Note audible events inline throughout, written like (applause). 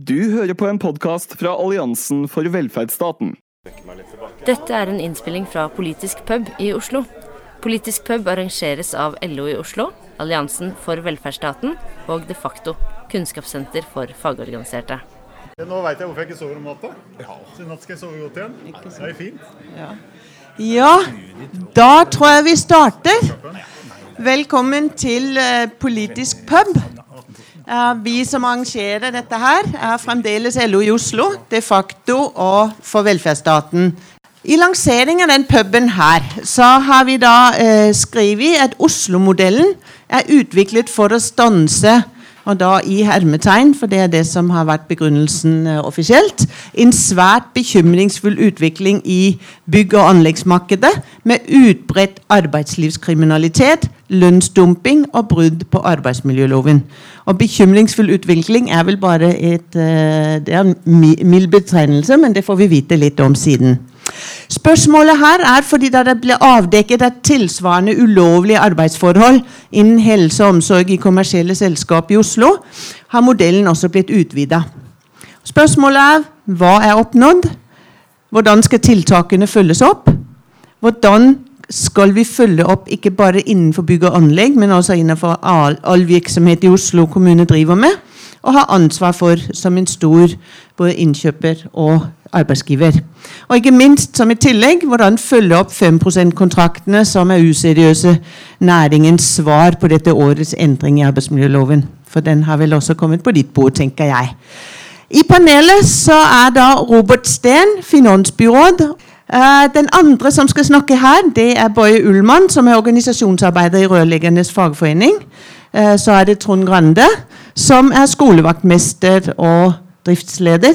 Du hører på en podkast fra Alliansen for velferdsstaten. Dette er en innspilling fra Politisk pub i Oslo. Politisk pub arrangeres av LO i Oslo, Alliansen for velferdsstaten og De facto, kunnskapssenter for fagorganiserte. Nå veit jeg hvorfor jeg ikke sover om natta. Så i natt skal jeg sove godt igjen. Det er fint. Ja, da tror jeg vi starter. Velkommen til eh, Politisk pub. Eh, vi som arrangerer dette her, er fremdeles LO i Oslo, de facto og for velferdsstaten. I lanseringen av den puben her, så har vi da eh, skrevet at Oslo-modellen er utviklet for å stanse og da i hermetegn, for det er det som har vært begrunnelsen eh, offisielt, en svært bekymringsfull utvikling i bygg- og anleggsmarkedet med utbredt arbeidslivskriminalitet, lønnsdumping og brudd på arbeidsmiljøloven. Og bekymringsfull utvikling er vel bare et, eh, det er en mild betegnelse, men det får vi vite litt om siden. Spørsmålet her er fordi da det ble avdekket et tilsvarende ulovlige arbeidsforhold innen helse og omsorg i kommersielle selskap i Oslo, har modellen også blitt utvida. Spørsmålet er hva er oppnådd? Hvordan skal tiltakene følges opp? Hvordan skal vi følge opp ikke bare innenfor bygg og anlegg, men også innenfor all, all virksomhet i Oslo kommune driver med, og har ansvar for som en stor både innkjøper og arbeidsgiver. Og ikke minst som i tillegg, hvordan følge opp 5 %-kontraktene som er useriøse næringens svar på dette årets endring i arbeidsmiljøloven. For den har vel også kommet på ditt bord, tenker jeg. I panelet så er da Robert Steen, finansbyråd. Eh, Den andre som skal snakke her, det er Boje Ullmann, som er organisasjonsarbeider i Rørleggernes fagforening. Eh, Så er det Trond Grande, som er skolevaktmester og driftsleder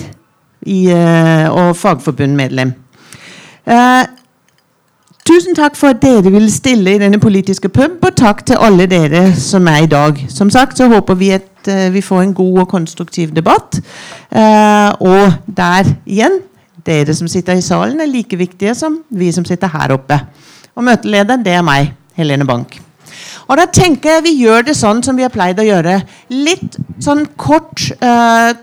i, eh, og fagforbundmedlem. Eh, Tusen takk for at dere ville stille i denne politiske pub, og takk til alle dere som er i dag. Som sagt så håper vi at eh, vi får en god og konstruktiv debatt. Eh, og der igjen, dere som sitter i salen er like viktige som vi som sitter her oppe. Og møtelederen, det er meg, Helene Bank. Og da tenker jeg vi gjør det sånn som vi har pleid å gjøre. Litt sånn kort,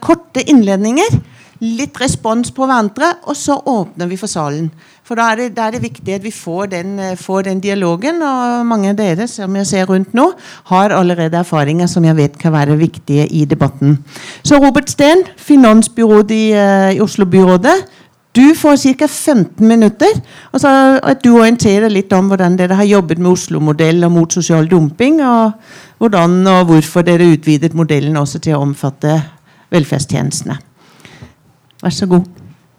korte innledninger. Litt respons på hverandre, og så åpner vi for salen. For da er det, da er det viktig at vi får den, eh, får den dialogen. Og mange av dere som jeg ser rundt nå, har allerede erfaringer som jeg vet kan være viktige i debatten. Så Robert Steen, finansbyråd i, eh, i Oslo-byrådet. Du får ca. 15 minutter. Og så at du orienterer litt om hvordan dere har jobbet med Oslo-modell og mot sosial dumping. Og hvordan og hvorfor dere utvidet modellen også til å omfatte velferdstjenestene. Vær så god.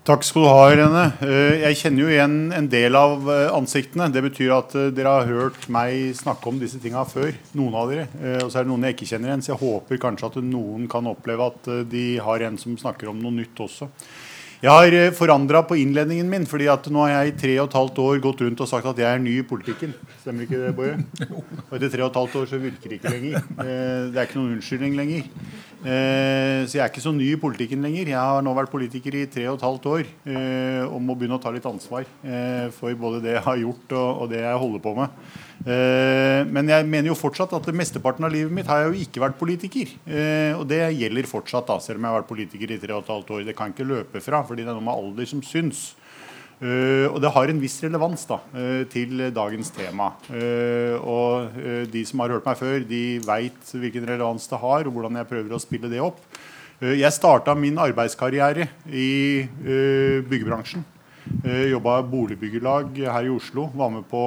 Takk skal du ha, Irene. Eh, Jeg kjenner jo igjen en del av eh, ansiktene. Det betyr at eh, dere har hørt meg snakke om disse tinga før. Noen av dere. Og så er det noen jeg ikke kjenner igjen. Så jeg håper kanskje at noen kan oppleve at de har en som snakker om noe nytt også. Jeg har forandra på innledningen min, fordi at nå har jeg i tre og et halvt år gått rundt og sagt at jeg er ny i politikken. Stemmer ikke det, Boje? Og etter tre og et halvt år så virker det ikke lenger. Eh, Det er ikke noen unnskyldning lenger. Eh, Så jeg er ikke så ny i politikken lenger. Jeg har nå vært politiker i tre og et halvt år eh, og må begynne å ta litt ansvar eh, for både det jeg har gjort og det jeg holder på med. Eh, Men jeg mener jo fortsatt at mesteparten av livet mitt har jeg jo ikke vært politiker. Eh, Og det gjelder fortsatt, da, selv om jeg har vært politiker i tre og et halvt år. Det kan ikke løpe fra, fordi det er noe med alder som syns. Eh, og det har en viss relevans da, til dagens tema. Og de som har hørt meg før, de veit hvilken relevans det har, og hvordan jeg prøver å spille det opp. Jeg starta min arbeidskarriere i byggebransjen. Uh, Jobba i boligbyggelag her i Oslo. Var med på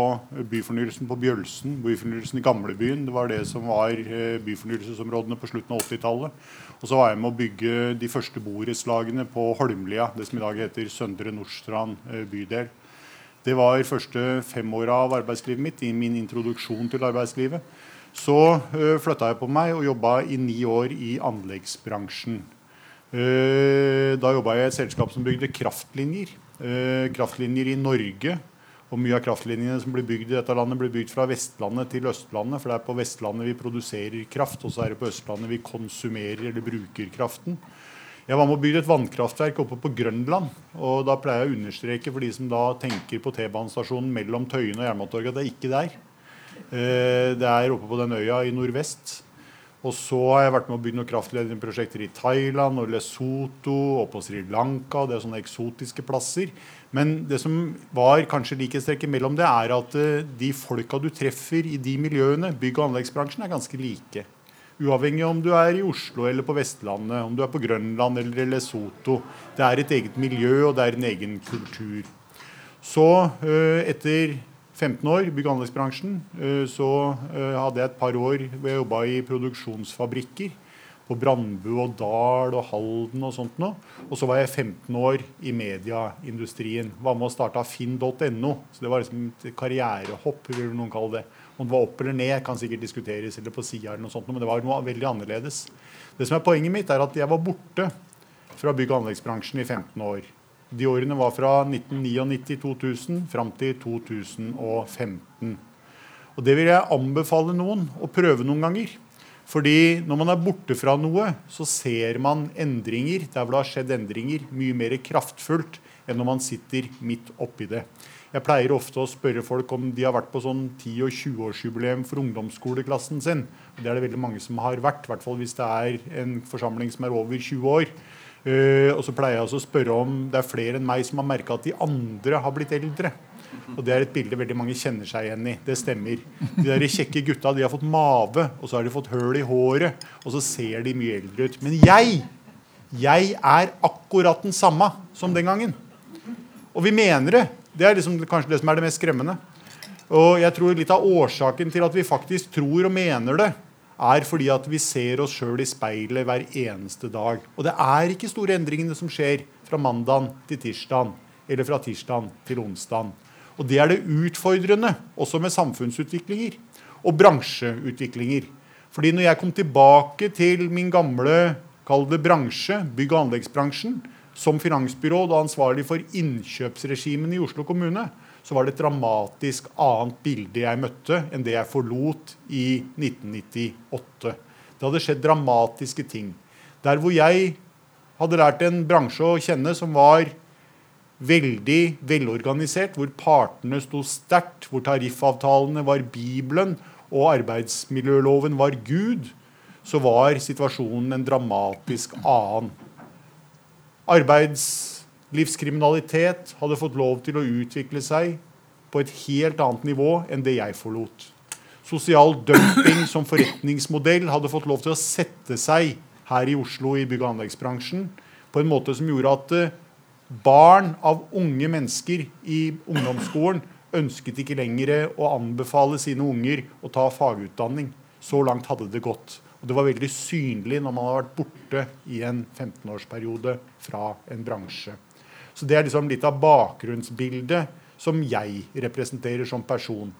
byfornyelsen på Bjølsen, byfornyelsen i gamlebyen. Det var det som var eh, byfornyelsesområdene på slutten av 80-tallet. Og så var jeg med å bygge de første borettslagene på Holmlia, det som i dag heter Søndre Nordstrand eh, bydel. Det var første fem åra av arbeidslivet mitt, i min introduksjon til arbeidslivet. Så uh, flytta jeg på meg og jobba i ni år i anleggsbransjen. Uh, da jobba jeg i et selskap som bygde kraftlinjer. Eh, kraftlinjer i Norge. Og mye av kraftlinjene som blir bygd i dette landet, blir bygd fra Vestlandet til Østlandet. For det er på Vestlandet vi produserer kraft, og så er det på Østlandet vi konsumerer eller bruker kraften. Jeg var med og bygde et vannkraftverk oppe på Grønland. og Da pleier jeg å understreke for de som da tenker på T-banestasjonen mellom Tøyen og Jernbanetorget, at det er ikke der. Eh, Det er oppe på den øya i nordvest. Og så har jeg vært med å bygge noen kraftledningsprosjekter i Thailand og Lesotho og på Sri Lanka. Det er sånne eksotiske plasser. Men det som var kanskje likhetstrekket mellom det, er at uh, de folka du treffer i de miljøene, bygg- og anleggsbransjen, er ganske like. Uavhengig om du er i Oslo eller på Vestlandet, om du er på Grønland eller i Lesotho. Det er et eget miljø, og det er en egen kultur. Så uh, etter 15 år bygg- og anleggsbransjen. Eh, så eh, hadde jeg et par år hvor jeg jobba i produksjonsfabrikker. På Brandbu og Dal og Halden og sånt noe. Og så var jeg 15 år i medieindustrien. Var med og starta finn.no. Så det var liksom et karrierehopp, vil noen kalle det. Om det var opp eller ned, kan sikkert diskuteres, eller på sida eller noe sånt, men det var noe veldig annerledes. Det som er Poenget mitt er at jeg var borte fra bygg- og anleggsbransjen i 15 år. De årene var fra 1999-2000 fram til 2015. Og Det vil jeg anbefale noen å prøve noen ganger. Fordi når man er borte fra noe, så ser man endringer der hvor det har skjedd endringer, mye mer kraftfullt enn når man sitter midt oppi det. Jeg pleier ofte å spørre folk om de har vært på sånn 10- og 20-årsjubileum for ungdomsskoleklassen sin. Det er det veldig mange som har vært, i hvert fall hvis det er en forsamling som er over 20 år. Uh, og så pleier jeg også å spørre om det er flere enn meg som har merka at de andre har blitt eldre. Og det er et bilde veldig mange kjenner seg igjen i. Det stemmer. De der kjekke gutta de har fått mave, og så har de fått høl i håret, og så ser de mye eldre ut. Men jeg, jeg er akkurat den samme som den gangen. Og vi mener det. Det er liksom kanskje det som er det mest skremmende. Og jeg tror litt av årsaken til at vi faktisk tror og mener det, er fordi at vi ser oss sjøl i speilet hver eneste dag. Og det er ikke store endringene som skjer fra mandag til tirsdag, eller fra tirsdag til onsdag. Og det er det utfordrende, også med samfunnsutviklinger og bransjeutviklinger. Fordi når jeg kom tilbake til min gamle kall det bransje, bygg- og anleggsbransjen, som finansbyråd og ansvarlig for innkjøpsregimen i Oslo kommune, så var det et dramatisk annet bilde jeg møtte enn det jeg forlot i 1998. Det hadde skjedd dramatiske ting. Der hvor jeg hadde lært en bransje å kjenne som var veldig velorganisert, hvor partene sto sterkt, hvor tariffavtalene var Bibelen og arbeidsmiljøloven var Gud, så var situasjonen en dramatisk annen. Arbeids Livskriminalitet hadde fått lov til å utvikle seg på et helt annet nivå enn det jeg forlot. Sosial dumping som forretningsmodell hadde fått lov til å sette seg her i Oslo i bygg- og anleggsbransjen på en måte som gjorde at eh, barn av unge mennesker i ungdomsskolen ønsket ikke lenger å anbefale sine unger å ta fagutdanning. Så langt hadde det gått. Og det var veldig synlig når man har vært borte i en 15-årsperiode fra en bransje. Så det er liksom litt av bakgrunnsbildet som jeg representerer som person.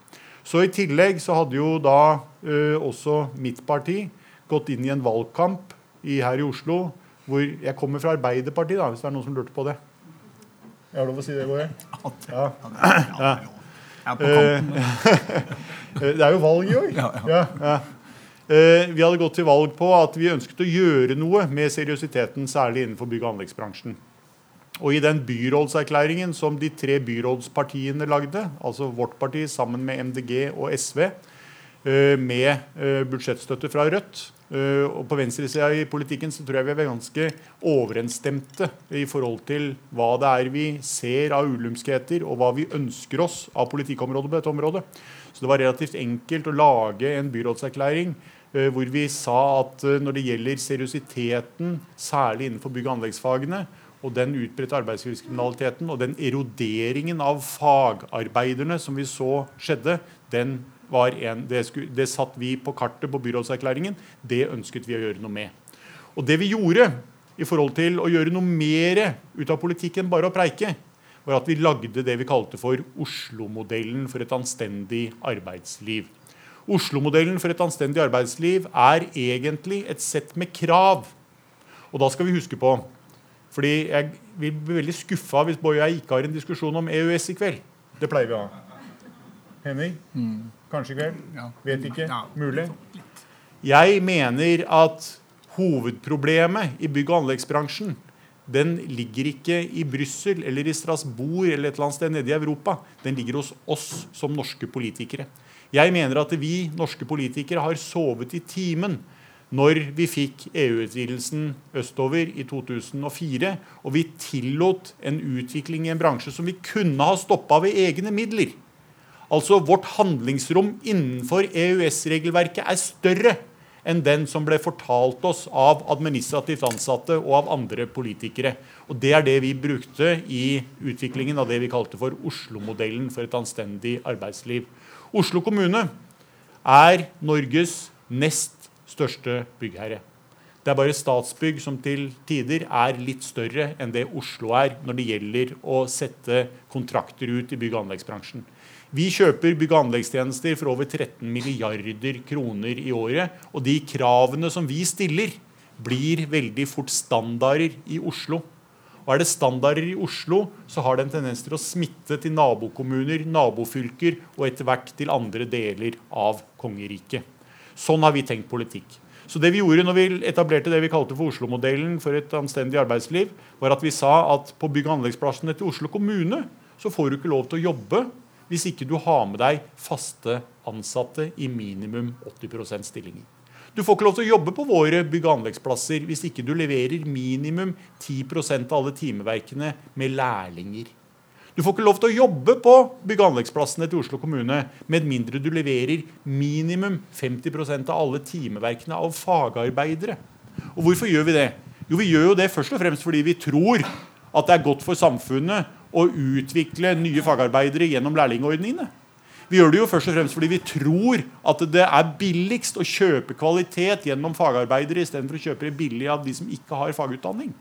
Så I tillegg så hadde jo da uh, også mitt parti gått inn i en valgkamp i, her i Oslo hvor jeg kommer fra Arbeiderpartiet, da, hvis det er noen som lurte på det. Jeg har lov å si det, Gård? Ja. ja. (laughs) det er jo valg i år. Ja, ja. Vi hadde gått til valg på at vi ønsket å gjøre noe med seriøsiteten, særlig innenfor bygg- og anleggsbransjen. Og i den byrådserklæringen som de tre byrådspartiene lagde, altså vårt parti sammen med MDG og SV, eh, med eh, budsjettstøtte fra Rødt eh, Og på venstresida i politikken så tror jeg vi er ganske overensstemte i forhold til hva det er vi ser av ulumskheter, og hva vi ønsker oss av politikkområdet på dette området. Så det var relativt enkelt å lage en byrådserklæring hvor vi sa at når det gjelder seriøsiteten, særlig innenfor bygg- og anleggsfagene, og den utbredte arbeidslivskriminaliteten og den eroderingen av fagarbeiderne som vi så skjedde, den var en, det, det satt vi på kartet på byrådserklæringen. Det ønsket vi å gjøre noe med. Og det vi gjorde i forhold til å gjøre noe mer ut av politikken bare å preike, var at vi lagde det vi kalte for Oslo-modellen for et anstendig arbeidsliv. Oslo-modellen for et anstendig arbeidsliv er egentlig et sett med krav. Og da skal vi huske på fordi jeg vil bli veldig skuffa hvis Boje og jeg ikke har en diskusjon om EØS i kveld. Det pleier vi å ha. Henning? Mm. Kanskje i kveld? Ja. Vet ikke. Ja. Mulig. Jeg mener at hovedproblemet i bygg- og anleggsbransjen den ligger ikke i Brussel eller i Strasbourg eller et eller annet sted nede i Europa. Den ligger hos oss som norske politikere. Jeg mener at vi norske politikere har sovet i timen når vi fikk EU-utvidelsen østover i 2004, og vi tillot en utvikling i en bransje som vi kunne ha stoppa ved egne midler. Altså vårt handlingsrom innenfor EØS-regelverket er større enn den som ble fortalt oss av administrativt ansatte og av andre politikere. Og Det er det vi brukte i utviklingen av det vi kalte for Oslo-modellen for et anstendig arbeidsliv. Oslo kommune er Norges nest største byggherre. Det er bare Statsbygg som til tider er litt større enn det Oslo er når det gjelder å sette kontrakter ut i bygg- og anleggsbransjen. Vi kjøper bygg- og anleggstjenester for over 13 milliarder kroner i året. Og de kravene som vi stiller, blir veldig fort standarder i Oslo. Og er det standarder i Oslo, så har det en tendens til å smitte til nabokommuner, nabofylker og etter hvert til andre deler av kongeriket. Sånn har vi tenkt politikk. Så det vi gjorde når vi etablerte det vi kalte for Oslo-modellen for et anstendig arbeidsliv, var at vi sa at på bygg- og anleggsplassene til Oslo kommune så får du ikke lov til å jobbe hvis ikke du har med deg faste ansatte i minimum 80% stillinger. Du får ikke lov til å jobbe på våre bygg- og anleggsplasser hvis ikke du leverer minimum 10% av alle timeverkene med lærlinger. Du får ikke lov til å jobbe på bygge- og anleggsplassene til Oslo kommune med mindre du leverer minimum 50% av alle timeverkene av fagarbeidere. Og hvorfor gjør vi det? Jo, Vi gjør jo det først og fremst fordi vi tror at det er godt for samfunnet å utvikle nye fagarbeidere gjennom lærlingordningene. Vi gjør det jo først og fremst fordi vi tror at det er billigst å kjøpe kvalitet gjennom fagarbeidere istedenfor å kjøpe det billig av de som ikke har fagutdanning.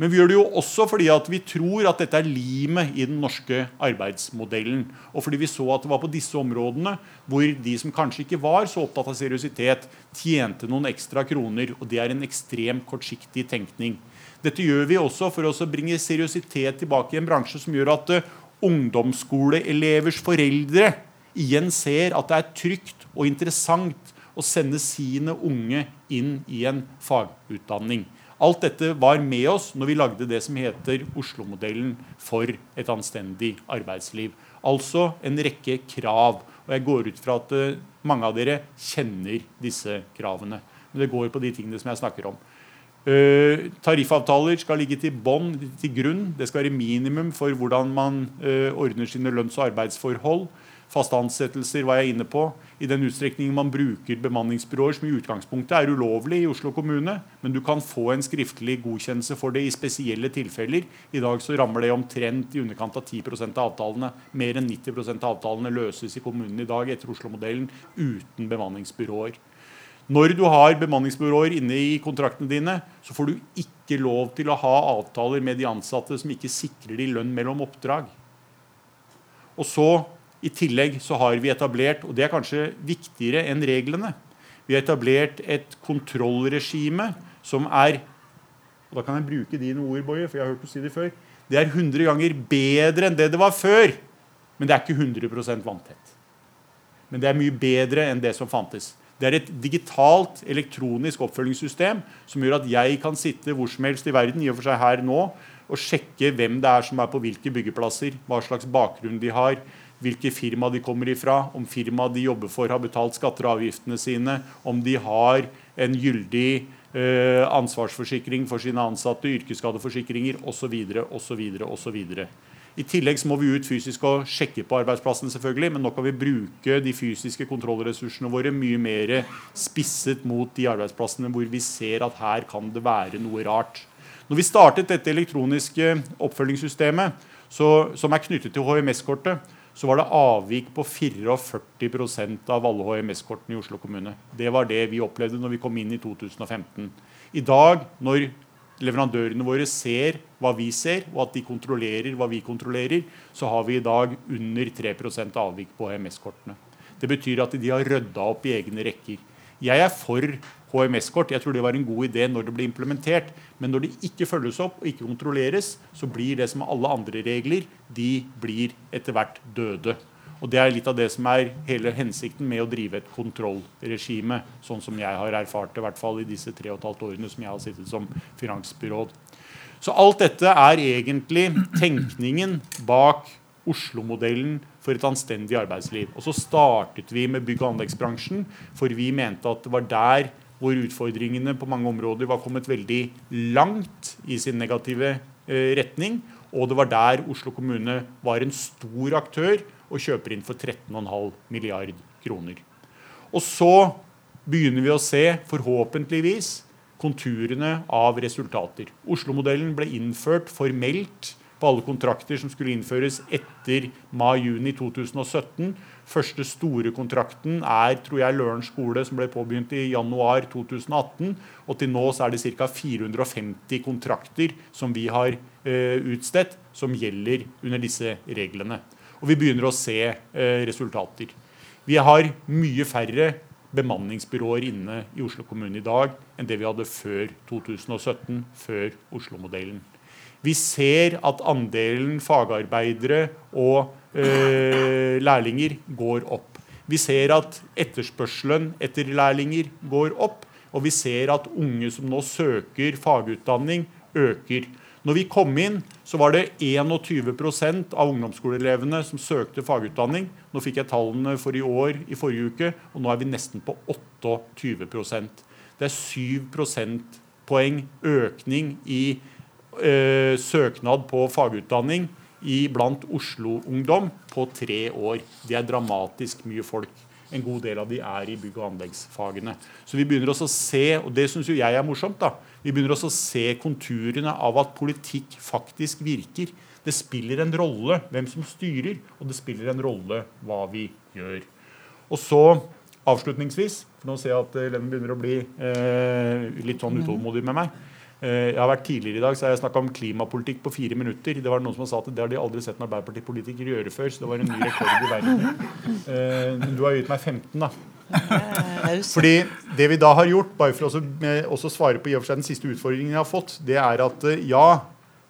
Men vi gjør det jo også fordi at vi tror at dette er limet i den norske arbeidsmodellen. Og fordi vi så at det var på disse områdene hvor de som kanskje ikke var så opptatt av seriøsitet, tjente noen ekstra kroner. Og det er en ekstremt kortsiktig tenkning. Dette gjør vi også for å bringe seriøsitet tilbake i en bransje som gjør at uh, ungdomsskoleelevers foreldre igjen ser at det er trygt og interessant å sende sine unge inn i en fagutdanning. Alt dette var med oss når vi lagde det som heter Oslo-modellen for et anstendig arbeidsliv. Altså en rekke krav. Og jeg går ut fra at uh, mange av dere kjenner disse kravene. Men det går på de tingene som jeg snakker om. Uh, tariffavtaler skal ligge til bånd, til grunn. Det skal være minimum for hvordan man uh, ordner sine lønns- og arbeidsforhold. Faste ansettelser var jeg inne på. I den utstrekning man bruker bemanningsbyråer, som i utgangspunktet er ulovlig i Oslo kommune, men du kan få en skriftlig godkjennelse for det i spesielle tilfeller. I dag så rammer det omtrent i underkant av 10% av avtalene. Mer enn 90% av avtalene løses i kommunen i dag etter Oslo-modellen uten bemanningsbyråer. Når du har bemanningsbyråer inne i kontraktene dine, så får du ikke lov til å ha avtaler med de ansatte som ikke sikrer de lønn mellom oppdrag. Og så i tillegg så har vi etablert, og det er kanskje viktigere enn reglene, vi har etablert et kontrollregime som er og Da kan jeg bruke dine ord, Boje, for jeg har hørt du si det før. Det er 100 ganger bedre enn det det var før. Men det er ikke 100% vanntett. Men det er mye bedre enn det som fantes. Det er et digitalt, elektronisk oppfølgingssystem som gjør at jeg kan sitte hvor som helst i verden i og for seg her nå, og sjekke hvem det er som er på hvilke byggeplasser, hva slags bakgrunn de har, hvilke firma de kommer ifra, om firmaet de jobber for, har betalt skatter og avgiftene sine, om de har en gyldig eh, ansvarsforsikring for sine ansatte, yrkesskadeforsikringer osv. osv. osv. I tillegg så må vi ut fysisk og sjekke på arbeidsplassene, selvfølgelig, men nå kan vi bruke de fysiske kontrollressursene våre mye mer spisset mot de arbeidsplassene hvor vi ser at her kan det være noe rart. Når vi startet dette elektroniske oppfølgingssystemet, så, som er knyttet til HMS-kortet, så var det avvik på 44% av alle HMS-kortene i Oslo kommune. Det var det vi opplevde når vi kom inn i 2015. I dag, når leverandørene våre ser hva vi ser, og at de kontrollerer hva vi kontrollerer, så har vi i dag under 3% avvik på HMS-kortene. Det betyr at de har rydda opp i egne rekker. Jeg er for HMS-kort. Jeg tror det var en god idé når det ble implementert. Men når det ikke følges opp og ikke kontrolleres, så blir det som alle andre regler, de blir etter hvert døde. Og Det er litt av det som er hele hensikten med å drive et kontrollregime, sånn som jeg har erfart det, i hvert fall i disse tre og et halvt årene som jeg har sittet som finansbyråd. Så alt dette er egentlig tenkningen bak Oslo-modellen for et anstendig arbeidsliv. Og så startet vi med bygg- og anleggsbransjen, for vi mente at det var der hvor utfordringene på mange områder var kommet veldig langt i sin negative eh, retning. Og det var der Oslo kommune var en stor aktør og kjøper inn for 13,5 milliard kroner. Og så begynner vi å se, forhåpentligvis, konturene av resultater. Oslo-modellen ble innført formelt på alle kontrakter som skulle innføres etter mai-juni 2017. Første store kontrakten er tror jeg, Løren skole, som ble påbegynt i januar 2018. Og til nå er det ca. 450 kontrakter som vi har eh, utstedt, som gjelder under disse reglene. Og vi begynner å se eh, resultater. Vi har mye færre bemanningsbyråer inne i Oslo kommune i dag enn det vi hadde før 2017, før Oslo-modellen. Vi ser at andelen fagarbeidere og eh, lærlinger går opp. Vi ser at etterspørselen etter lærlinger går opp. Og vi ser at unge som nå søker fagutdanning, øker. Når vi kom inn, så var det 21% av ungdomsskoleelevene som søkte fagutdanning. Nå fikk jeg tallene for i år i forrige uke, og nå er vi nesten på 28% Det er 7 prosentpoeng økning i eh, søknad på fagutdanning i blant Oslo-ungdom på tre år. Det er dramatisk mye folk. En god del av de er i bygg- og anleggsfagene. Så vi begynner også å se, og det syns jo jeg er morsomt, da, vi begynner også å se konturene av at politikk faktisk virker. Det spiller en rolle hvem som styrer, og det spiller en rolle hva vi gjør. Og så avslutningsvis, for nå ser jeg at Lennon begynner å bli eh, litt sånn utålmodig med meg. Eh, jeg har vært Tidligere i dag så har jeg snakka om klimapolitikk på fire minutter. Det var noen som sa at det har de aldri sett en Arbeiderpartipolitiker gjøre før. Så det var en ny rekord i verden. Eh, men du har gitt meg 15, da. Fordi det vi da har gjort, bare for å også svare på i og for seg den siste utfordringen jeg har fått, det er at eh, ja,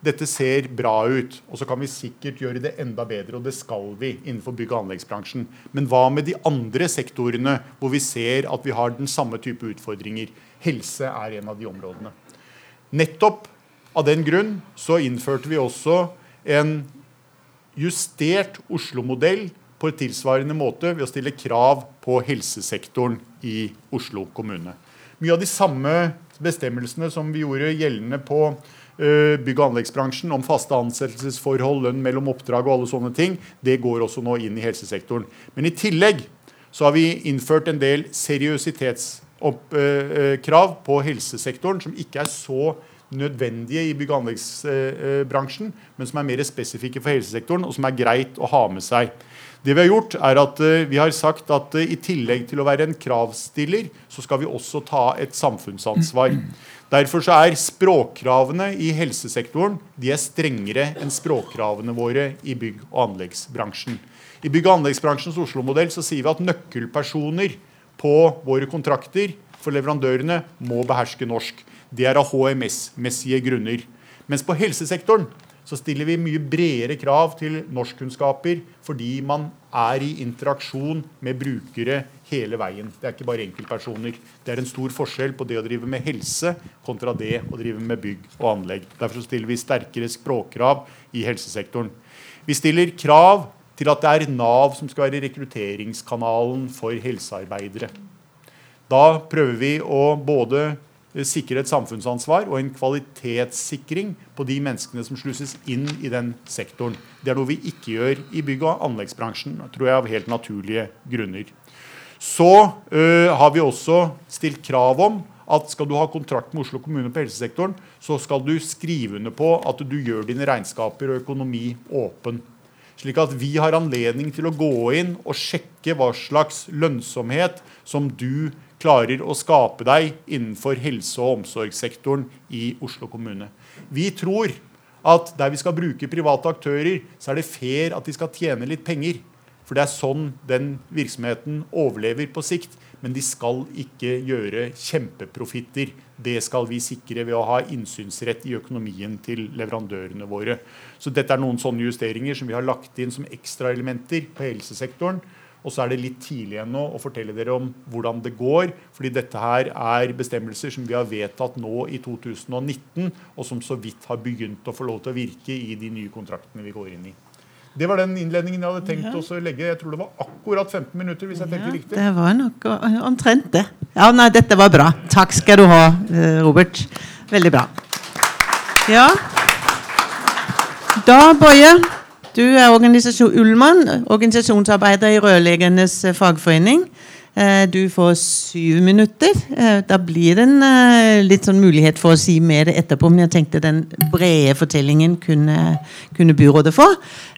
dette ser bra ut, og så kan vi sikkert gjøre det enda bedre. Og det skal vi innenfor bygg- og anleggsbransjen. Men hva med de andre sektorene hvor vi ser at vi har den samme type utfordringer? Helse er en av de områdene. Nettopp av den grunn så innførte vi også en justert Oslo-modell på en tilsvarende måte ved å stille krav på helsesektoren i Oslo kommune. Mye av de samme bestemmelsene som vi gjorde gjeldende på uh, bygg- og anleggsbransjen om faste ansettelsesforhold, lønn mellom oppdrag og alle sånne ting, det går også nå inn i helsesektoren. Men i tillegg så har vi innført en del seriøsitets opp, eh, krav på helsesektoren som ikke er så nødvendige i bygg- og anleggsbransjen, men som er mer spesifikke for helsesektoren, og som er greit å ha med seg. Det Vi har gjort er at uh, vi har sagt at uh, i tillegg til å være en kravstiller, så skal vi også ta et samfunnsansvar. Derfor så er språkkravene i helsesektoren de er strengere enn språkkravene våre i bygg- og anleggsbransjen. I bygg- og anleggsbransjens Oslo-modell så sier vi at nøkkelpersoner på våre kontrakter for leverandørene må beherske norsk. Det er av HMS-messige grunner. Mens på helsesektoren så stiller vi mye bredere krav til norskkunnskaper fordi man er i interaksjon med brukere hele veien. Det er ikke bare enkeltpersoner. Det er en stor forskjell på det å drive med helse kontra det å drive med bygg og anlegg. Derfor stiller vi sterkere språkkrav i helsesektoren. Vi stiller krav til at det er Nav som skal være rekrutteringskanalen for helsearbeidere. Da prøver vi å både sikre et samfunnsansvar og en kvalitetssikring på de menneskene som slusses inn i den sektoren. Det er noe vi ikke gjør i bygg- og anleggsbransjen, tror jeg av helt naturlige grunner. Så øh, har vi også stilt krav om at skal du ha kontrakt med Oslo kommune på helsesektoren, så skal du skrive under på at du gjør dine regnskaper og økonomi åpen. Slik at vi har anledning til å gå inn og sjekke hva slags lønnsomhet som du klarer å skape deg innenfor helse- og omsorgssektoren i Oslo kommune. Vi tror at der vi skal bruke private aktører, så er det fair at de skal tjene litt penger. For det er sånn den virksomheten overlever på sikt. Men de skal ikke gjøre kjempeprofitter. Det skal vi sikre ved å ha innsynsrett i økonomien til leverandørene våre. Så dette er noen sånne justeringer som vi har lagt inn som ekstraelementer på helsesektoren. Og så er det litt tidlig ennå å fortelle dere om hvordan det går. fordi dette her er bestemmelser som vi har vedtatt nå i 2019, og som så vidt har begynt å få lov til å virke i de nye kontraktene vi går inn i. Det var den innledningen jeg hadde tenkt ja. å legge. Jeg tror det var akkurat 15 minutter. hvis jeg ja, riktig. Det var nok omtrent det. Ja, nei, dette var bra. Takk skal du ha, eh, Robert. Veldig bra. Ja. Da, Boje, du er organisasjon, Ullmann, organisasjonsarbeider i Rørlegernes fagforening. Eh, du får syv minutter. Eh, da blir det en eh, litt sånn mulighet for å si mer etterpå, men jeg tenkte den brede fortellingen kunne, kunne byrådet få.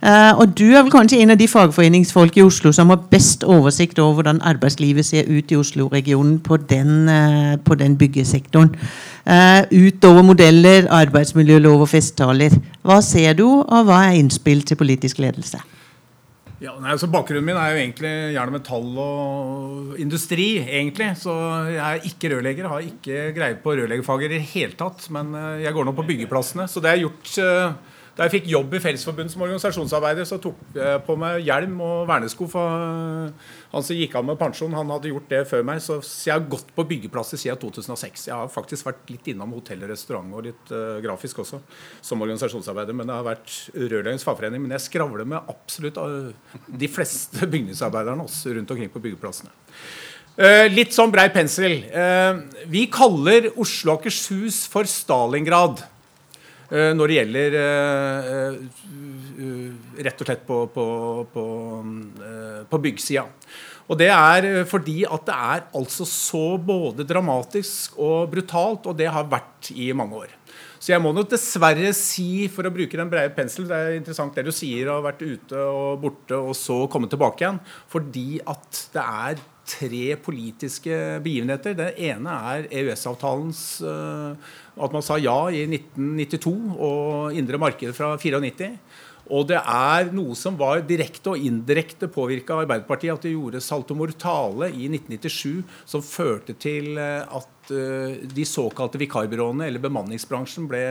Og du er vel kanskje en av de fagforeningsfolk i Oslo som har best oversikt over hvordan arbeidslivet ser ut i Oslo-regionen på, på, den byggesektoren. Utover modeller, arbeidsmiljølov og festtaler. Hva ser du, og hva er innspill til politisk ledelse? Ja, nei, altså Bakgrunnen min er jo egentlig gjerne metall og industri. egentlig, Så jeg er ikke rørlegger. Har ikke greie på rørleggerfaget i det hele tatt. Men eh, jeg går nå på byggeplassene. Så det har jeg gjort eh, da jeg fikk jobb i Fellesforbundet som organisasjonsarbeider, så tok jeg på meg hjelm og vernesko. For han som gikk av med pensjon, han hadde gjort det før meg. Så jeg har gått på byggeplasser siden 2006. Jeg har faktisk vært litt innom hotell og restaurant og litt uh, grafisk også som organisasjonsarbeider. Men det har vært Rørleggernes fagforening. Men jeg skravler med absolutt uh, de fleste (laughs) bygningsarbeiderne også rundt omkring på byggeplassene. Uh, litt sånn brei pensel. Uh, vi kaller Oslo og Akershus for Stalingrad. Eh, når det gjelder eh, eh, rett og slett på, på, på, på byggsida. Og det er fordi at det er altså så både dramatisk og brutalt, og det har vært i mange år. Så jeg må nok dessverre si, for å bruke den breie penselen Det er interessant det du sier, å ha vært ute og borte og så komme tilbake igjen. Fordi at det er tre politiske begivenheter. Det ene er EØS-avtalens uh, At man sa ja i 1992 og indre marked fra 94. Og det er noe som var direkte og indirekte påvirka Arbeiderpartiet. At de gjorde Salto Mortale i 1997, som førte til eh, at de såkalte vikarbyråene, eller bemanningsbransjen, ble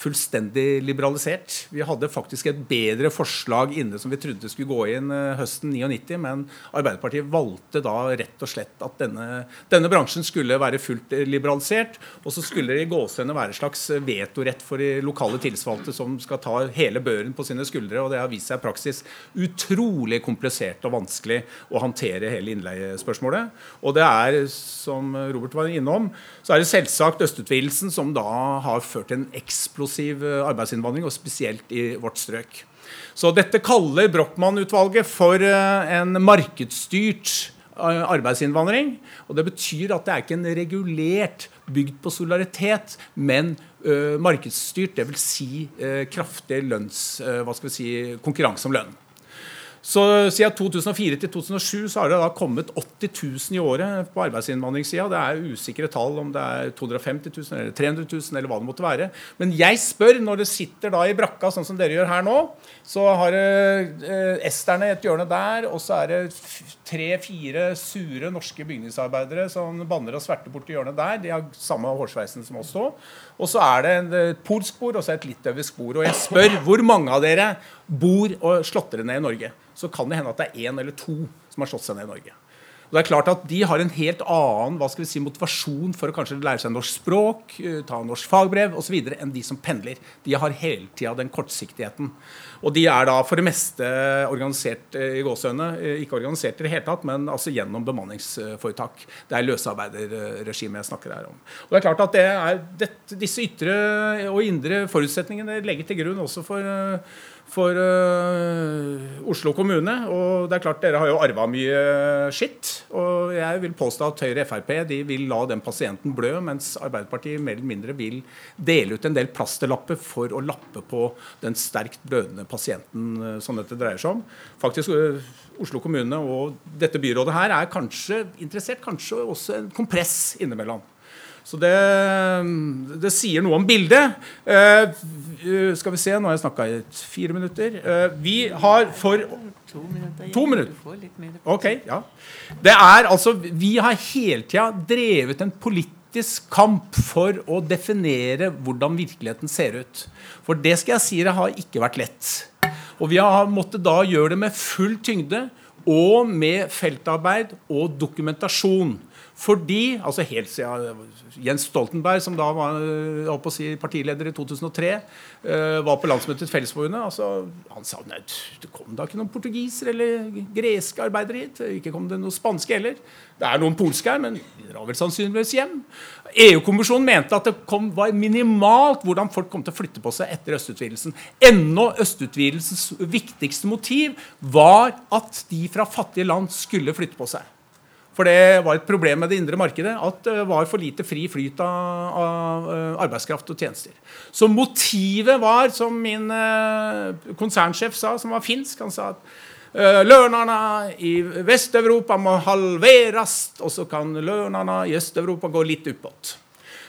fullstendig liberalisert. Vi hadde faktisk et bedre forslag inne som vi trodde skulle gå inn uh, høsten 99, men Arbeiderpartiet valgte da rett og slett at denne, denne bransjen skulle være fullt liberalisert. Og så skulle det i gåsehudene være en slags vetorett for de lokale tilsvalgte som skal ta hele børen på sine skuldre. Og det har vist seg i praksis utrolig komplisert og vanskelig å håndtere hele innleiespørsmålet. Og det er, som Robert var innom, så er det selvsagt østutvidelsen som da har ført til en eksplosiv eh, arbeidsinnvandring, og spesielt i vårt strøk. Så dette kaller Brochmann-utvalget for eh, en markedsstyrt eh, arbeidsinnvandring. Og det betyr at det er ikke en regulert, bygd på solidaritet, men uh, markedsstyrt. Dvs. Si, kraftig lønns, vi si, konkurranse om lønn. Så Siden 2004 til 2007 så har det da kommet 80 000 i året på arbeidsinnvandringssida. Det er usikre tall om det er 250 000 eller 300 000 eller hva det måtte være. Men jeg spør, når det sitter da i brakka sånn som dere gjør her nå, så har eh, esterne et hjørne der, og så er det tre-fire sure norske bygningsarbeidere som banner og sverter borti hjørnet der. De har samme hårsveisen som oss òg. Og så er det et polsk bord og så et litauisk bord. Og jeg spør hvor mange av dere bor og slått dere ned i Norge? så kan det hende at det er én eller to som har slått seg ned i Norge. Og det er klart at De har en helt annen hva skal vi si, motivasjon for å kanskje lære seg norsk språk, eh, ta norsk fagbrev osv. enn de som pendler. De har hele tida den kortsiktigheten. Og de er da for det meste organisert eh, i gåsehøyne. Eh, ikke organisert i det hele tatt, men altså gjennom bemanningsforetak. Det er løsarbeiderregimet jeg snakker her om. Og det er klart at det er dette, Disse ytre og indre forutsetningene legger til grunn også for for uh, Oslo kommune. Og det er klart dere har jo arva mye skitt. Og jeg vil påstå at Høyre og Frp de vil la den pasienten blø, mens Arbeiderpartiet mer eller mindre vil dele ut en del plasterlapper for å lappe på den sterkt blødende pasienten uh, som dette dreier seg om. Faktisk uh, Oslo kommune og dette byrådet her er kanskje interessert kanskje også en kompress innimellom. Så det, det, sier noe om bildet. Uh, skal vi se, nå har jeg snakka i fire minutter. Uh, vi har for To minutter. To minutter. Ok, ja. Det er altså Vi har hele tida drevet en politisk kamp for å definere hvordan virkeligheten ser ut. For det skal jeg si det har ikke vært lett. Og vi har måttet da gjøre det med full tyngde og med feltarbeid og dokumentasjon. Fordi, altså helt siden Jens Stoltenberg, som da var si, partileder i 2003, var på landsmøtet til Fellesforbundet, altså, han sa nei, det kom da ikke noen portugisere eller greske arbeidere hit. Ikke kom det noen spanske heller. Det er noen polske her, men de drar vel sannsynligvis hjem. EU-kommisjonen mente at det kom, var minimalt hvordan folk kom til å flytte på seg etter østutvidelsen. Ennå østutvidelsens viktigste motiv var at de fra fattige land skulle flytte på seg. For det var et problem med det indre markedet at det var for lite fri flyt av, av eh, arbeidskraft og tjenester. Så motivet var, som min eh, konsernsjef sa, som var finsk Han sa at lønnene i Vest-Europa må halveres, og så kan lønnene i Øst-Europa gå litt oppåt.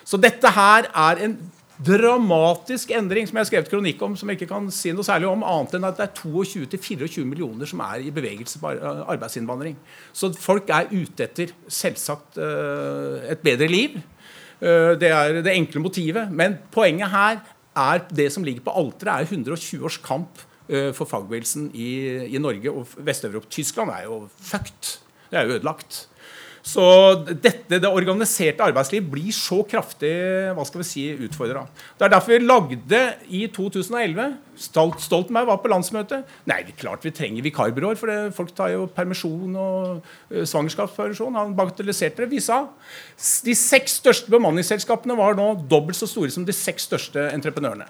Så dette her er en dramatisk endring som jeg har skrevet kronikk om, som jeg ikke kan si noe særlig om, annet enn at det er 22-24 millioner som er i bevegelse på arbeidsinnvandring. Så folk er ute etter selvsagt eh, et bedre liv. Eh, det er det enkle motivet. Men poenget her er det som ligger på alteret, er 120 års kamp eh, for fagbevegelsen i, i Norge og Vest-Europa. Tyskland er jo fucked. Det er jo ødelagt. Så dette, det organiserte arbeidsliv blir så kraftig hva skal vi si, utfordra. Det er derfor vi lagde i 2011 Stoltenberg var på landsmøtet. Nei, det er klart vi trenger vikarbyråer, for det, folk tar jo permisjon og uh, svangerskapspermisjon. Han bagatelliserte det. Vi sa de seks største bemanningsselskapene var nå dobbelt så store som de seks største entreprenørene.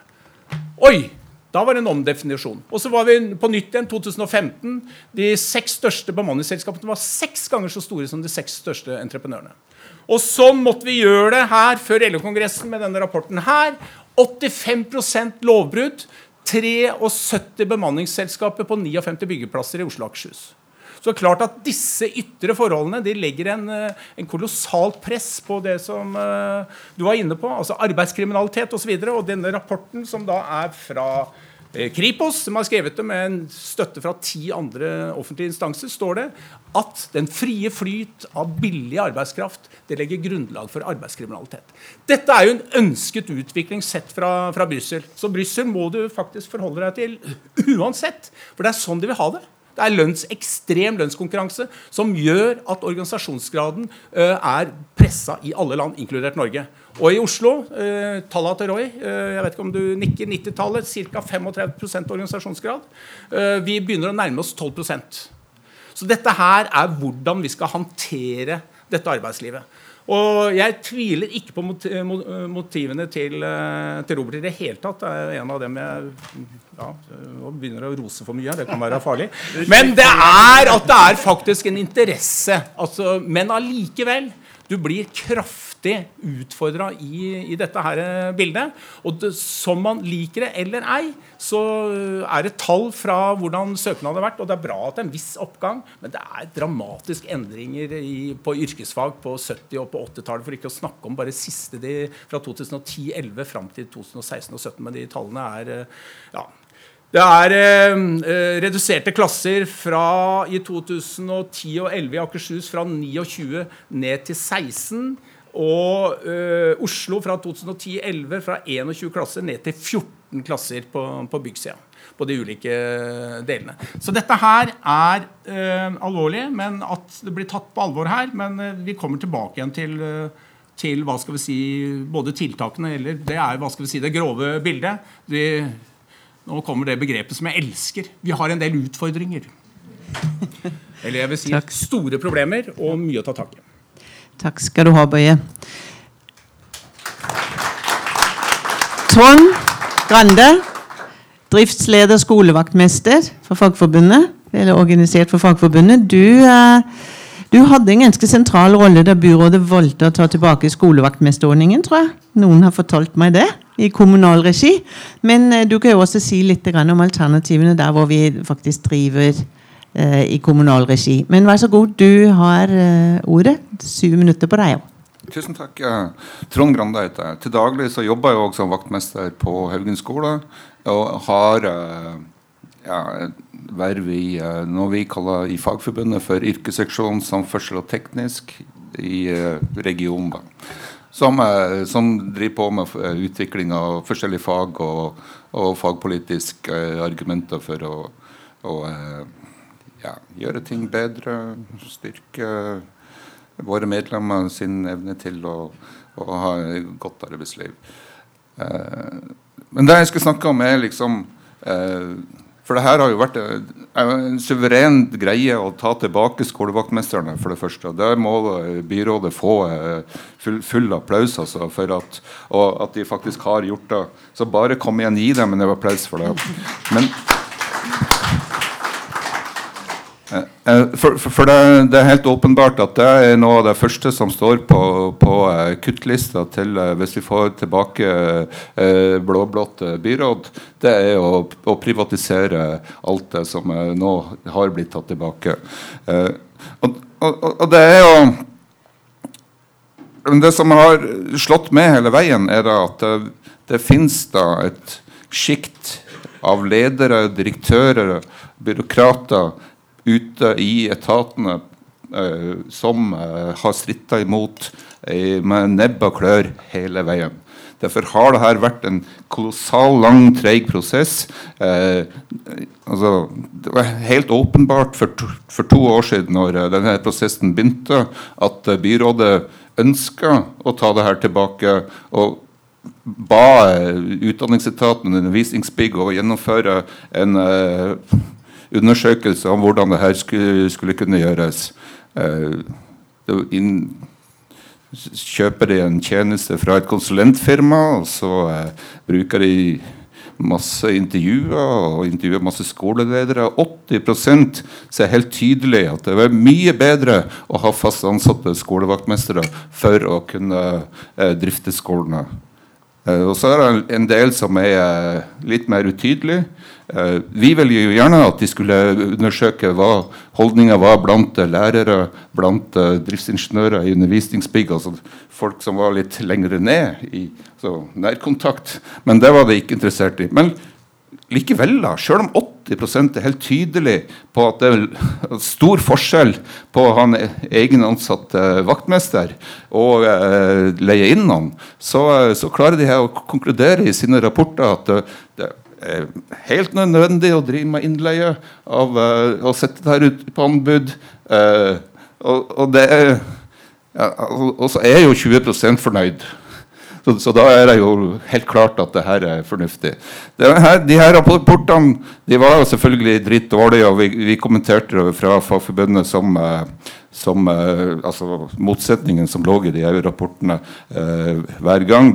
Oi! Da var det en omdefinisjon. Og så var vi på nytt igjen 2015. De seks største bemanningsselskapene var seks ganger så store som de seks største entreprenørene. Og sånn måtte vi gjøre det her før LO-kongressen med denne rapporten her. 85% lovbrudd. 73 bemanningsselskaper på 59 byggeplasser i Oslo og Akershus. Så klart at disse ytre forholdene de legger en, eh, en kolossalt press på det som uh, du var inne på, altså arbeidskriminalitet osv. Og, så og denne rapporten, som da er fra uh, Kripos, som har skrevet det med en støtte fra ti andre offentlige instanser, står det at den frie flyt av billig arbeidskraft det legger grunnlag for arbeidskriminalitet. Dette er jo en ønsket utvikling sett fra, fra Brussel. Så Brussel må du faktisk forholde deg til uansett. For det er sånn de vil ha det. Det er lønns, ekstrem lønnskonkurranse som gjør at organisasjonsgraden uh, er pressa i alle land, inkludert Norge. Og i Oslo, uh, tallene til Roy, uh, jeg vet ikke om du nikker, 90-tallet, ca. 35 organisasjonsgrad. Vi begynner å nærme oss 12% Så dette her er hvordan vi skal håndtere dette arbeidslivet. Og jeg tviler ikke på motivene til, til Robert i det hele tatt. Det er en av dem jeg ja, og begynner å rose for mye. Det kan være farlig. Men det er at det er faktisk en interesse. Altså, men allikevel. Du blir kraftig utfordra i, i, dette her bildet. Og det, som man liker det eller ei, så er det tall fra hvordan søknaden har vært. Og det er bra at det er en viss oppgang, men det er dramatiske endringer i, på yrkesfag på 70- og på 80-tallet. For ikke å snakke om bare siste de, fra 2010-11 fram til 2016 og 2017. Men de tallene er ja, det er eh, reduserte klasser fra i 2010 og 2011 i Akershus fra 29 ned til 16. Og eh, Oslo fra 2010-2011 fra 21 klasser ned til 14 klasser på, på byggsida. På de ulike delene. Så dette her er eh, alvorlig, men at det blir tatt på alvor her. Men eh, vi kommer tilbake igjen til, eh, til hva skal vi si, både tiltakene eller Det er hva skal vi si, det grove bildet. De, nå kommer det begrepet som jeg elsker. Vi har en del utfordringer. (laughs) Eller jeg vil si Takk. store problemer og mye å ta tak i. Takk skal du ha, Bøye. Trond Grande, driftsleder, skolevaktmester for Fagforbundet. Eller organisert for Fagforbundet. Du, eh, du hadde en ganske sentral rolle da byrådet valgte å ta tilbake skolevaktmesterordningen, tror jeg. Noen har fortalt meg det i kommunal regi. Men eh, du kan jo også si litt om alternativene der hvor vi faktisk driver eh, i kommunal regi. Men vær så god, du har eh, ordet. Syv minutter på deg. Tusen takk. Trond Grande heter jeg. Til daglig så jobber jeg også som vaktmester på Haugen skole. Og har ja, verv i noe vi kaller i Fagforbundet for yrkesseksjon samferdsel og teknisk i regionen som, eh, som, driver på med eh, utvikling av forskjellige fag og, og fagpolitiske eh, argumenter for å, å ja, gjøre ting bedre, styrke våre medlemmer sin evne til å, å ha et godt arbeidsliv. Eh, men det jeg skal snakke om, er liksom eh, For det her har jo vært en, en suveren greie å ta tilbake skolevaktmesterne, for det første. Der må byrådet få eh, full, full applaus altså, for at, at, de faktisk har gjort det. Så bare kom igjen, gi dem en applaus for det. Men Eh, eh, for, for, for det, det, er helt åpenbart at det er noe av det første som står på, på uh, kuttlista til hvis vi får tilbake eh, blå-blått byråd. Det er å, å, privatisere alt det som nå har blitt tatt tilbake. Og, og, og, det er jo Det som har slått med hele veien, er at det, det finnes da et sjikt av ledere, direktører, byråkrater ute i etatene eh, som eh, har stritta imot eh, med nebb og klør hele veien. Derfor har det her vært en kolossal lang, treig prosess. Eh, altså, det var helt åpenbart for to, for to år siden, når denne prosessen begynte, at byrådet ønska å ta det her tilbake. og ba Utdanningsetaten Undervisningsbygg å gjennomføre en undersøkelse om hvordan det her skulle, skulle kunne gjøres. Eh, inn, kjøper de en tjeneste fra et konsulentfirma, og så eh, bruker de masse intervjuer og intervjuer masse skoleledere. 80% ser helt tydelig at det er mye bedre å ha fast ansatte skolevaktmestere for å kunne eh, drifte skolene. Eh, og så er det en del som er eh, litt mer utydelig. Eh, vi ville jo gjerne at de skulle undersøke hva holdninga var blant lærere, blant uh, driftsingeniører i undervisningsbygg, altså folk som var litt lengre ned i nærkontakt. Men det var de ikke interessert i. Men likevel, da, selv om 80 er helt tydelig på at det er stor forskjell på å ha en egen ansatt vaktmester og leie inn noen, så, så, klarer de her å konkludere i sine rapporter at det, Eh, helt nødvendig å drive med innleie, av uh, å sette det her ut på anbud. Uh, og, og, det ja, og så er jo 20 fornøyd. Så, så, da er det jo helt klart at det her er fornuftig. Her, de her rapportene de var jo selvfølgelig drittdårlige, og vi, vi kommenterte det fra Fagforbundet som, som altså motsetningen som lå i de her rapportene hver gang.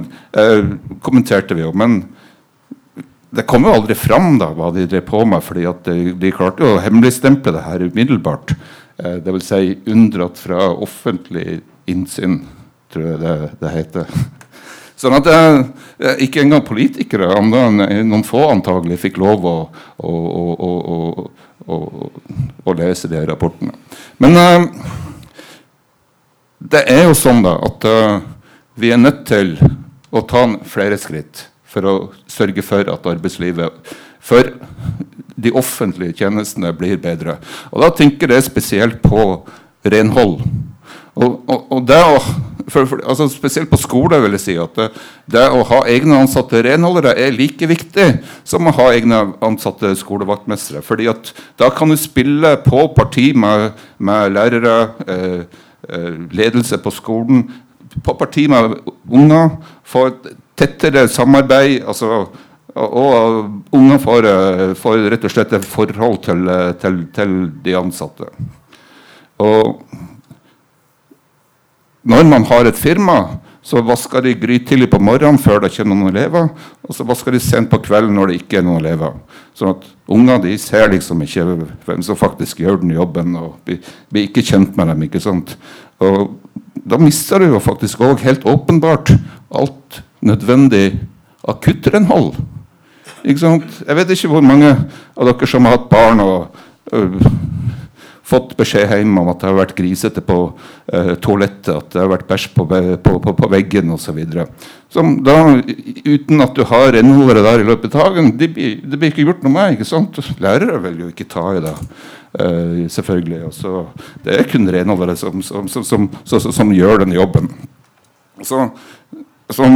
kommenterte vi jo. Men det kom jo aldri fram da, hva de drev på med, fordi at de, de klarte jo å hemmeligstemple det her umiddelbart. Eh, Dvs. Si unndratt fra offentlig innsyn, tror jeg det, det heter. (laughs) Sånn at eh, ikke engang politikere, noen få antagelig, fikk lov å, å, å, å lese de rapportene. Men eh, det er jo sånn da at eh, vi er nødt til å ta flere skritt for å sørge for at arbeidslivet for de offentlige tjenestene blir bedre. Og Da tenker jeg spesielt på renhold. Og, og, og det å, for, for, altså Spesielt på skole vil jeg si at det, det, å ha egne ansatte renholdere er like viktig som å ha egne ansatte skolevaktmestere. fordi at da kan du spille på parti med, med lærere, eh, eh ledelse på skolen, på parti med unger. Få tettere samarbeid. altså og, unge får, eh, får, rett og slett et forhold til, eh, til, til, de ansatte. Og når man har et firma, så vasker de grytidlig på morgenen før det kommer noen elever. Og så vasker de sent på kvelden når det ikke er noen elever. Sånn at unger de ser liksom ikke hvem som faktisk gjør den jobben, og blir, blir ikke kjent med dem. ikke sant? Og da mister du jo faktisk òg helt åpenbart alt nødvendig akuttrenhold. Ikke sant? Jeg vet ikke hvor mange av dere som har hatt barn og uh, fått beskjed hjemme om at det har vært grisete på uh, toalettet, at det har vært bæsj på, på, på, på veggen osv. Uten at du har renholdere der i løpet av dagen. Det blir, de blir ikke gjort noe med. ikke sant? Lærere vil jo ikke ta i det. Uh, selvfølgelig. Også, det er kun renholdere som, som, som, som, gjør den jobben. Så så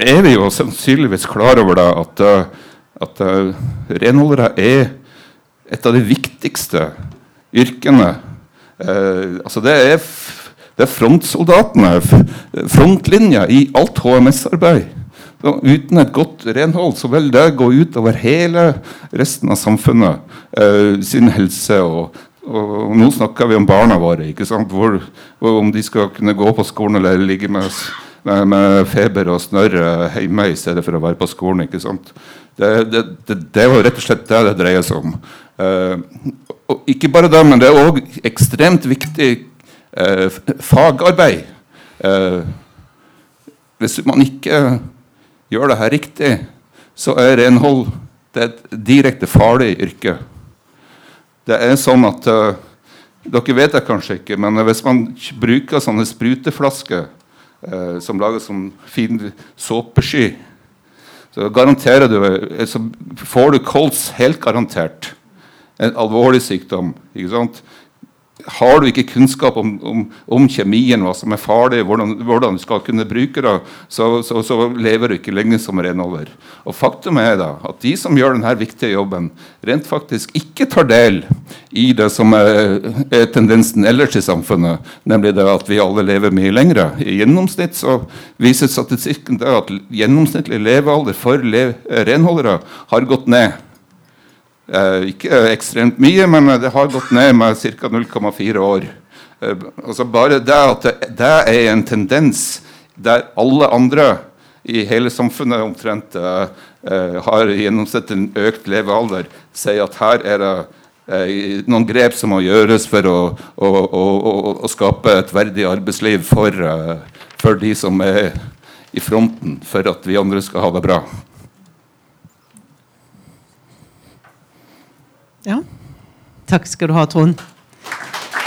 er vi jo sannsynligvis klar over det, at, eh, at uh, renholdere er et av de viktigste yrkene. Eh, altså det er Det er frontsoldatene, frontlinja i alt HMS-arbeid. Uten et godt renhold så vil det gå ut over hele resten av samfunnet eh, sin helse. Og, og, og, nå snakker vi om barna våre. ikke sant? Hvor, om de skal kunne gå på skolen eller ligge med, med, med feber og snørre hjemme i stedet for å være på skolen. ikke sant? Det, det, det, det er jo rett og slett det det dreier seg om. Eh, og ikke bare det, men det er òg ekstremt viktig eh, fagarbeid. Eh, hvis man ikke gjør det her riktig, så er renhold et direkte farlig yrke. Det er sånn at uh, Dere vet det kanskje ikke, men hvis man bruker sånne spruteflasker uh, som lager sånn fin såpesky, så du så får du kols helt garantert. En alvorlig sykdom. ikke sant? Har du ikke kunnskap om, om, om, kjemien, hva som er farlig, hvordan, hvordan du skal kunne bruke det, så, så, så, lever du ikke lenge som renholder. Og faktum er da at de som gjør denne viktige jobben, rent faktisk ikke tar del i det som er, er tendensen ellers i samfunnet, nemlig det at vi alle lever mye lengre. I gjennomsnitt så viser statistikken at gjennomsnittlig levealder for le renholdere har gått ned. Eh, ikke ekstremt mye, men det har gått ned med ca. 0,4 år. Eh, altså bare det at det, er en tendens der alle andre i hele samfunnet omtrent eh, eh har gjennomsnitt en økt levealder, sier at her er det eh, noen grep som må gjøres for å, å, å, å skape et verdig arbeidsliv for, eh, for de som er i fronten for at vi andre skal ha det bra. Ja. Takk skal du ha, Trond.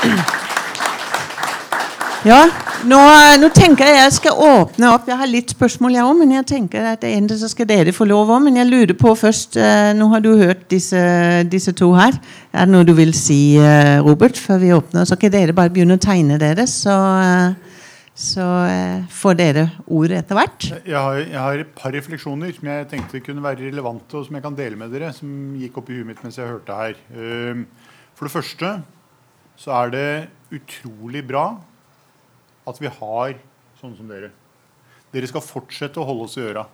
(clears throat) Ja, nå, nå, tenker jeg jeg skal åpne opp. Jeg har litt spørsmål, jeg òg, men jeg tenker at det ene så skal dere få lov òg. Men jeg lurer på først eh, Nå har du hørt disse, disse, to her. Er det noe du vil si, eh, Robert, før vi åpner? Så kan dere bare begynne å tegne dere, så eh, så eh, får dere ordet etter hvert. Jeg har, jeg har, et par refleksjoner som jeg tenkte kunne være relevante, og som jeg kan dele med dere, som gikk opp i huet mitt mens jeg hørte her. Uh, for det første så er det utrolig bra at vi har sånne som dere. Dere skal fortsette å holde oss i øra.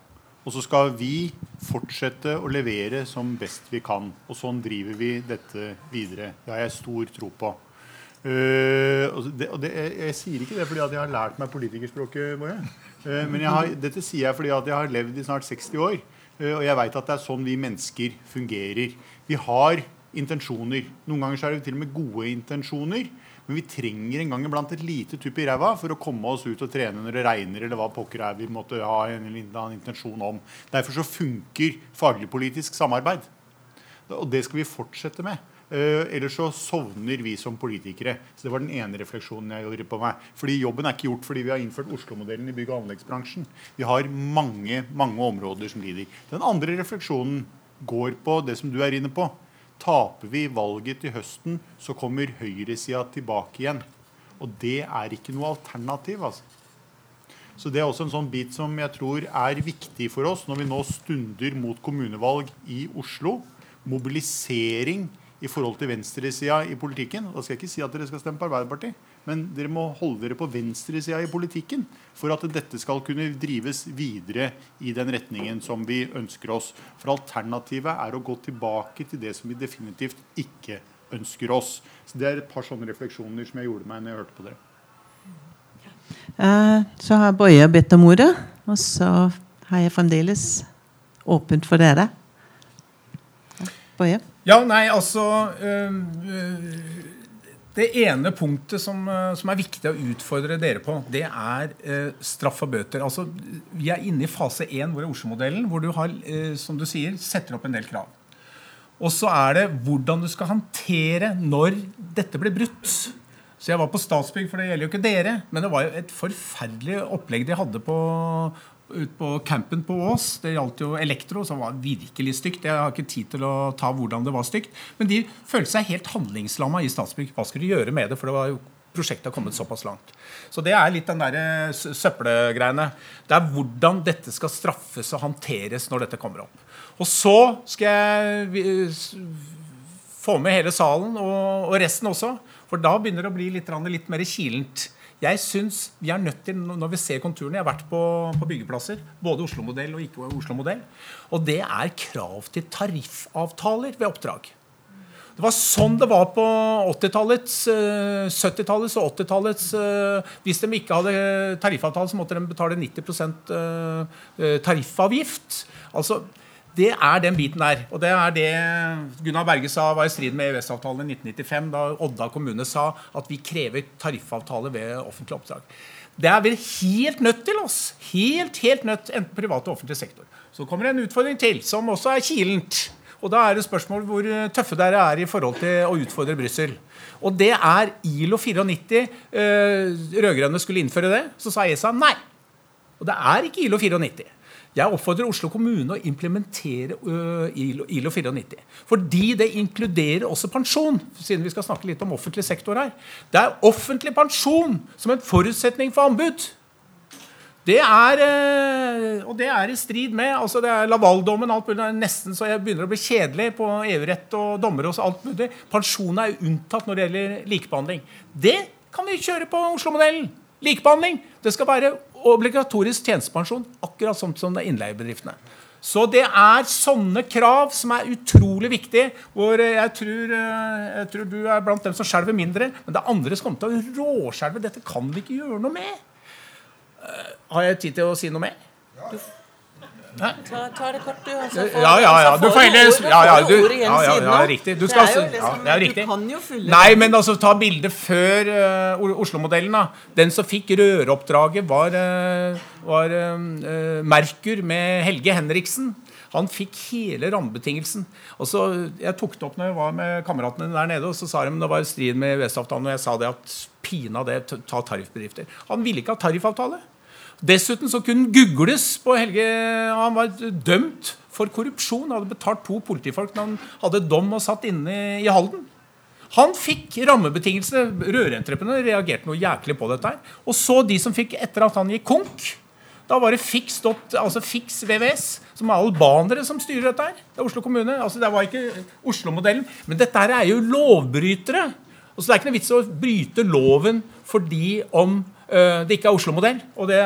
Og så skal vi fortsette å levere som best vi kan. Og sånn driver vi dette videre. Det har jeg stor tro på. Og det, og det, jeg, jeg, sier ikke det fordi jeg har lært meg politikerspråket. Uh, men har, dette sier jeg fordi jeg har levd i snart 60 år. Uh, og jeg veit at det er sånn vi mennesker fungerer. Vi har intensjoner. Noen ganger så er det til og med gode intensjoner. Men vi trenger en gang iblant et lite tupp i ræva for å komme oss ut og trene når det regner, eller hva pokker er vi måtte ha en eller annen intensjon om. Derfor så funker faglig-politisk samarbeid. Og det skal vi fortsette med. Uh, ellers så sovner vi som politikere. Så Det var den ene refleksjonen jeg gjorde på meg. Fordi Jobben er ikke gjort fordi vi har innført Oslo-modellen i bygg- og anleggsbransjen. Vi har mange mange områder som lider. Den andre refleksjonen går på det som du er inne på. Taper vi valget til høsten, så kommer høyresida tilbake igjen. Og det er ikke noe alternativ. altså. Så Det er også en sånn bit som jeg tror er viktig for oss når vi nå stunder mot kommunevalg i Oslo. Mobilisering i forhold til venstresida i politikken. Da skal jeg ikke si at dere skal stemme på Arbeiderpartiet, men dere må holde dere på venstresida i politikken for at dette skal kunne drives videre i den retningen som vi ønsker oss. For alternativet er å gå tilbake til det som vi definitivt ikke ønsker oss. Så Det er et par sånne refleksjoner som jeg gjorde meg når jeg hørte på dere. Uh, så har Boje bedt om ordet, og så har jeg fremdeles åpent for dere. Boje? Ja, nei, altså øh, Det ene punktet som, øh, som, er viktig å utfordre dere på, det er straff og bøter. Altså, Vi er inne i fase 1 hvor er Oslo-modellen, hvor du har, som du sier, setter opp en del krav. Og så er det hvordan du skal håndtere når dette blir brutt. Så jeg var på Statsbygg, for det gjelder jo ikke dere. Men det var jo et forferdelig opplegg de hadde på ut på campen på Ås. Det gjaldt jo elektro, som var virkelig stygt. Jeg har ikke tid til å ta hvordan det var stygt. Men de følte seg helt handlingslamma i Statsbygg. Hva skulle de gjøre med det? For det var jo prosjektet har kommet såpass langt. Så det er litt den der søppelgreiene. Det er hvordan dette skal straffes og håndteres når dette kommer opp. Og så skal jeg få med hele salen og, resten også. For da begynner det å bli litt, litt mer kilent. Jeg synes vi er nødt til, Når vi ser konturene Jeg har vært på, på byggeplasser, både Oslo-modell og ikke Oslo-modell. Og det er krav til tariffavtaler ved oppdrag. Det var sånn det var på 80-tallets, 70-tallets og 80-tallets. Hvis de ikke hadde tariffavtale, så måtte de betale 90% tariffavgift. Altså, det er den biten der. Og det er det Gunnar Berge sa var i strid med EØS-avtalen i 1995, da Odda kommune sa at vi krever tariffavtale ved offentlig oppdrag. Det er vi helt nødt til. oss. Helt, helt nødt, enten privat og offentlig sektor. Så kommer det en utfordring til, som også er kilent. Og da er det spørsmål hvor tøffe dere er i forhold til å utfordre Brussel. Og det er ILO 94. Eh, Rød-grønne skulle innføre det. Så sa ESA nei. Og det er ikke ILO 94. Jeg oppfordrer Oslo kommune å implementere ILO, ILO 94. Fordi det inkluderer også pensjon, siden vi skal snakke litt om offentlig sektor her. Det er offentlig pensjon som en forutsetning for anbud. Det er, og det er i strid med altså det er Laval-dommen. alt mulig, Nesten så jeg begynner å bli kjedelig på EU-rett og dommere. og alt mulig. Pensjon er unntatt når det gjelder likebehandling. Det kan vi kjøre på Oslo-modellen. Likebehandling. Det skal være obligatorisk tjenestepensjon, akkurat som, som innleiebedriftene. Så det er sånne krav som er utrolig viktige. hvor jeg tror, eh, jeg tror du er blant dem som skjelver mindre. Men det er andre som kommer til å råskjelve. Dette kan vi ikke gjøre noe med. Eh, har jeg tid til å si noe mer? Du, Ta, ta, det kort, du. Altså, for, ja, ja, ja. Du får heller ja, ja, du, ja, ja, ja, riktig. Du, skal, det er jo liksom. Du kan jo fylle Nei, men altså, ta bildet før uh, Oslo-modellen. da. Den som fikk røroppdraget, var, uh, var uh, Merkur med Helge Henriksen. Han fikk hele rammebetingelsen. Og så, Jeg tok det opp når jeg var med kameratene der nede, og så sa de det var strid med EØS-avtalen. Og jeg sa det at pina det, ta tariffbedrifter. Han ville ikke ha tariffavtale. Dessuten så kunne han googles på Helge Han var dømt for korrupsjon. Han hadde betalt to politifolk når han hadde dom og satt inne i Halden. Han fikk rammebetingelsene. Rørentreprenør reagerte noe jæklig på dette. her. Og så de som fikk etter at han gikk konk. Da var det Fix, altså VVS, som er albanere som styrer dette. her. Det er Oslo kommune. altså Det var ikke Oslo-modellen. Men dette her er jo lovbrytere. Og så Det er ikke noe vits å bryte loven fordi om det ikke er Oslo-modell. Og det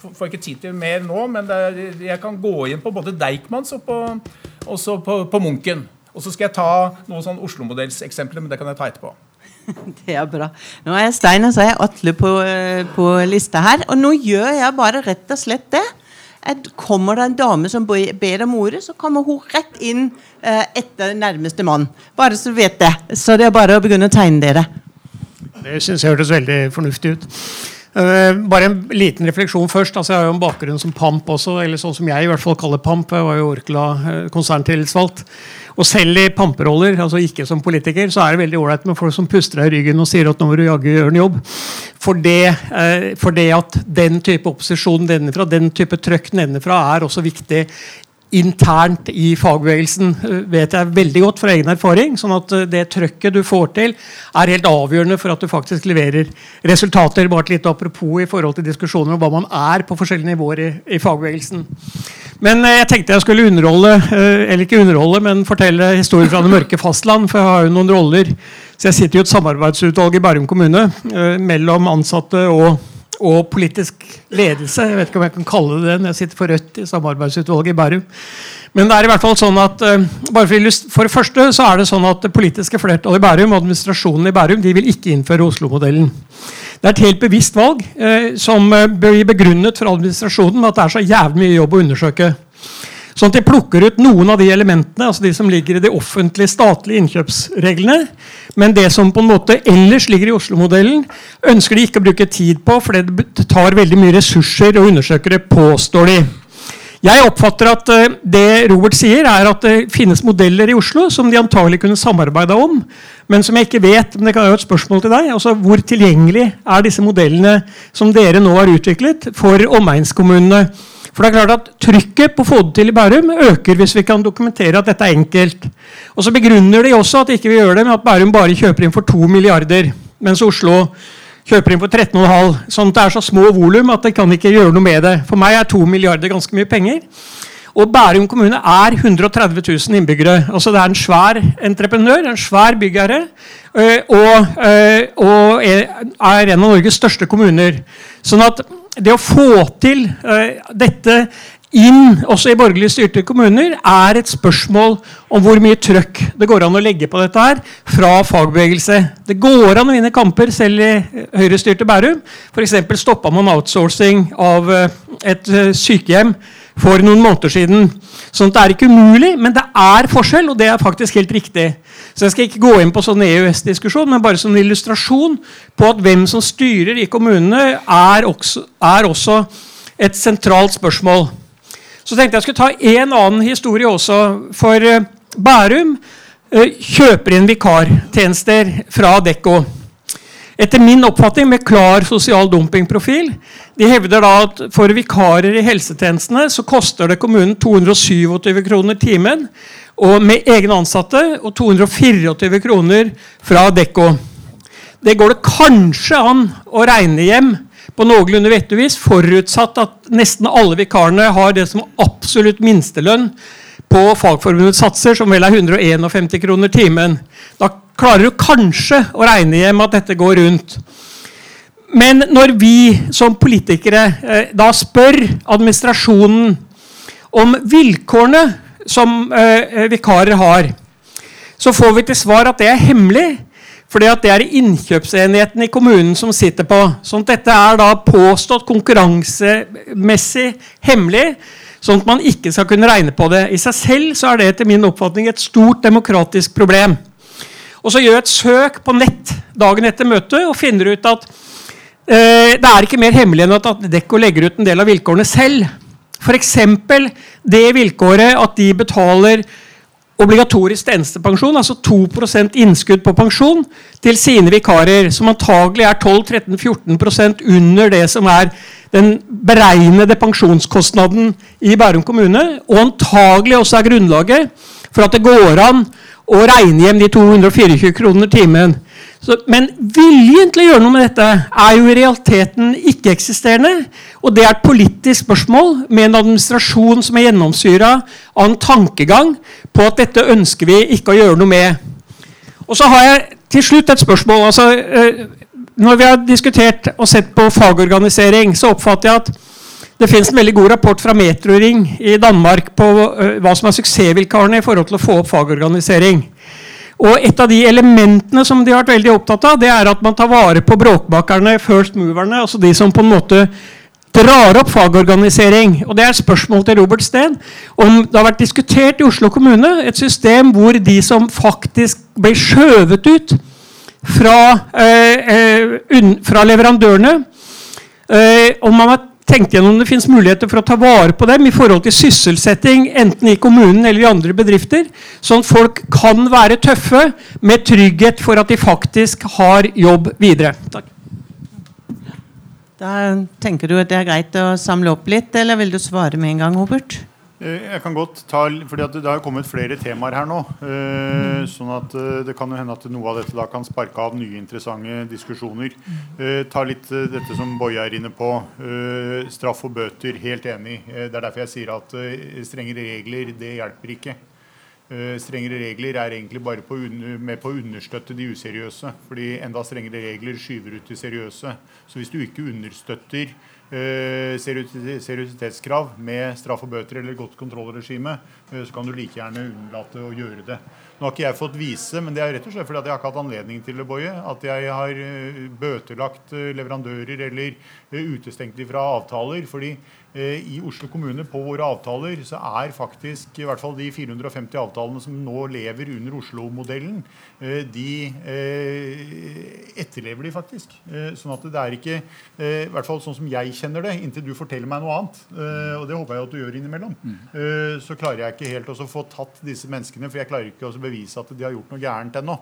får jeg ikke tid til mer nå, men er, jeg kan gå inn på både Deichmans og på, også på, på Munken. Og så skal jeg ta noen sånn Oslo-modellseksempler, men det kan jeg ta etterpå. (laughs) Det er bra. Nå er jeg Stein, og så er jeg Atle på, eh, på lista her. Og nå gjør jeg bare rett og slett det kommer det en dame som ber om ordet, så kommer hun rett inn eh, etter nærmeste mann. Bare så du vet det. Så det er bare å begynne å tegne dere. Det syns jeg hørtes veldig fornuftig ut. Uh, bare en liten refleksjon først. altså Jeg har jo en bakgrunn som PAMP også, eller sånn som jeg i hvert fall kaller PAMP. Jeg var jo Orkla uh, konserntillitsvalgt. Og selv i pamperoller, altså ikke som politiker, så er det veldig ålreit med folk som puster deg i ryggen og sier at nå må du jaggu gjøre en jobb. For det, uh, for det at den type opposisjon dennefra, den type trøkk nedenfra, er også viktig internt i fagbevegelsen, eh, vet jeg veldig godt fra egen erfaring. sånn at eh, det trøkket du får til, er helt avgjørende for at du faktisk leverer resultater. Bare litt apropos i forhold til diskusjoner om hva man er på forskjellige nivåer i, i fagbevegelsen. Men eh, jeg tenkte jeg skulle underholde, eller ikke underholde, men fortelle historier fra det mørke fastland. For jeg har jo noen roller. Så jeg sitter i et samarbeidsutvalg i Bærum kommune mellom ansatte og og politisk ledelse. Jeg vet ikke om jeg kan kalle det det når jeg sitter for Rødt i samarbeidsutvalget i Bærum. Men det er i hvert fall sånn at uh, bare for, for, det første så er det sånn at det politiske flertallet i Bærum og administrasjonen i Bærum de vil ikke innføre Oslo-modellen. Det er et helt bevisst valg uh, som uh, blir begrunnet for administrasjonen med at det er så jævlig mye jobb å undersøke. Sånn at de plukker ut noen av de elementene, altså de som ligger i de offentlige statlige innkjøpsreglene. Men det som på en måte ellers ligger i Oslo-modellen, ønsker de ikke å bruke tid på, for det tar veldig mye ressurser å undersøke det, påstår de. Jeg oppfatter at uh, det Robert sier, er at det finnes modeller i Oslo som de antagelig kunne samarbeida om, men som jeg ikke vet. men det kan være et spørsmål til deg, altså Hvor tilgjengelig er disse modellene som dere nå har utviklet for omegnskommunene? For det er klart at Trykket på å få det til i Bærum øker hvis vi kan dokumentere at dette er enkelt. Og så begrunner de også at ikke vi gjør det med at Bærum bare kjøper inn for 2 milliarder, mens Oslo kjøper inn for 13,5. Sånn at det er så små volum at de kan ikke gjøre noe med det. For meg er 2 milliarder ganske mye penger. Og Bærum kommune er 130 000 innbyggere. Altså Det er en svær entreprenør, en svær byggherre. Og, og er en av Norges største kommuner. Sånn at det å få til dette inn også i borgerlig styrte kommuner, er et spørsmål om hvor mye trøkk det går an å legge på dette her fra fagbevegelse. Det går an å vinne kamper selv i høyrestyrte Bærum. F.eks. stoppa man outsourcing av eh, et eh, sykehjem for noen måneder siden. Sånn det er ikke umulig, men det er forskjell, og det er faktisk helt riktig. Så Jeg skal ikke gå inn på sånn EØS-diskusjon, men bare som en illustrasjon på at hvem som styrer i kommunene, er også, er også et sentralt spørsmål. Så tenkte jeg skulle ta en annen historie også. For eh, Bærum eh, kjøper inn vikartjenester fra Dekko. Etter min oppfatning med klar sosial dumpingprofil. De hevder da at for vikarer i helsetjenestene så koster det kommunen 227 kroner timen og med egne ansatte og 224 kroner fra Dekko. Det går det kanskje an å regne hjem på noenlunde vettig vis, forutsatt at nesten alle vikarene har det som absolutt minstelønn på Fagforbundets satser, som vel er 151 kroner timen. Da klarer du kanskje å regne hjem at dette går rundt. Men når vi som politikere eh, da spør administrasjonen om vilkårene som eh, vikarer har, så får vi til svar at det er hemmelig. Fordi Det er innkjøpsenheten i kommunen som sitter på. sånn at Dette er da påstått konkurransemessig hemmelig, sånn at man ikke skal kunne regne på det. I seg selv så er det etter min oppfatning et stort demokratisk problem. Og Så gjør jeg et søk på nett dagen etter møtet og finner ut at det er ikke mer hemmelig enn at Adecco legger ut en del av vilkårene selv. F.eks. det vilkåret at de betaler obligatorisk tjenestepensjon, altså 2% innskudd på pensjon, til sine vikarer, som antagelig er 12-13-14% under det som er den beregnede pensjonskostnaden i Bærum kommune, og antagelig også er grunnlaget for at det går an å regne hjem de 224 kroner timen. Så, men viljen til å gjøre noe med dette er jo i realiteten ikke-eksisterende. Og det er et politisk spørsmål med en administrasjon som er gjennomsyra av en tankegang på at dette ønsker vi ikke å gjøre noe med. Og så har jeg til slutt et spørsmål. Altså, eh, når vi har diskutert og sett på fagorganisering, så oppfatter jeg at det finnes en veldig god rapport fra Metroring i Danmark på eh, hva som er suksessvilkårene i forhold til å få opp fagorganisering. Og Et av de elementene som de har vært veldig opptatt av, det er at man tar vare på bråkmakerne, first moverne, altså de som på en måte drar opp fagorganisering. Og Det er et spørsmål til Robert Steen om det har vært diskutert i Oslo kommune et system hvor de som faktisk ble skjøvet ut fra, eh, eh, fra leverandørene eh, om man har tenkt gjennom det finnes muligheter for å ta vare på dem i forhold til sysselsetting, enten i kommunen eller i andre bedrifter, sånn at folk kan være tøffe med trygghet for at de faktisk har jobb videre. Takk. Da tenker du at det er greit å samle opp litt, eller vil du svare med en gang, Hobert? Eh, jeg kan godt ta, fordi Det har kommet flere temaer her nå. Eh, sånn at eh, Det kan jo hende at noe av dette da kan sparke av nye interessante diskusjoner. ta litt dette som Boje er inne på. straff og bøter. Helt enig. det er derfor jeg sier at strengere regler det hjelper ikke. strengere regler er egentlig bare på med på å understøtte de useriøse. fordi enda strengere regler skyver ut de seriøse. Så hvis du ikke understøtter seriøsitetskrav med straff og bøter eller godt kontrollregime, eh, så kan du like gjerne unnlate å gjøre det. Nå har ikke jeg fått vise, men det er rett og slett fordi jeg har ikke hatt anledning til det, Boje. At jeg har eh, bøtelagt leverandører eller utestengt dem fra avtaler. fordi i Oslo kommune på våre avtaler så er faktisk i hvert fall de 450 avtalene som nå lever under Oslo-modellen, de etterlever de faktisk. Sånn at det er ikke, i hvert fall sånn som jeg kjenner det, inntil du forteller meg noe annet, og det håper jeg at du gjør innimellom, uh, så klarer jeg ikke helt å få tatt disse menneskene, for jeg klarer ikke å bevise at de har gjort noe gærent ennå.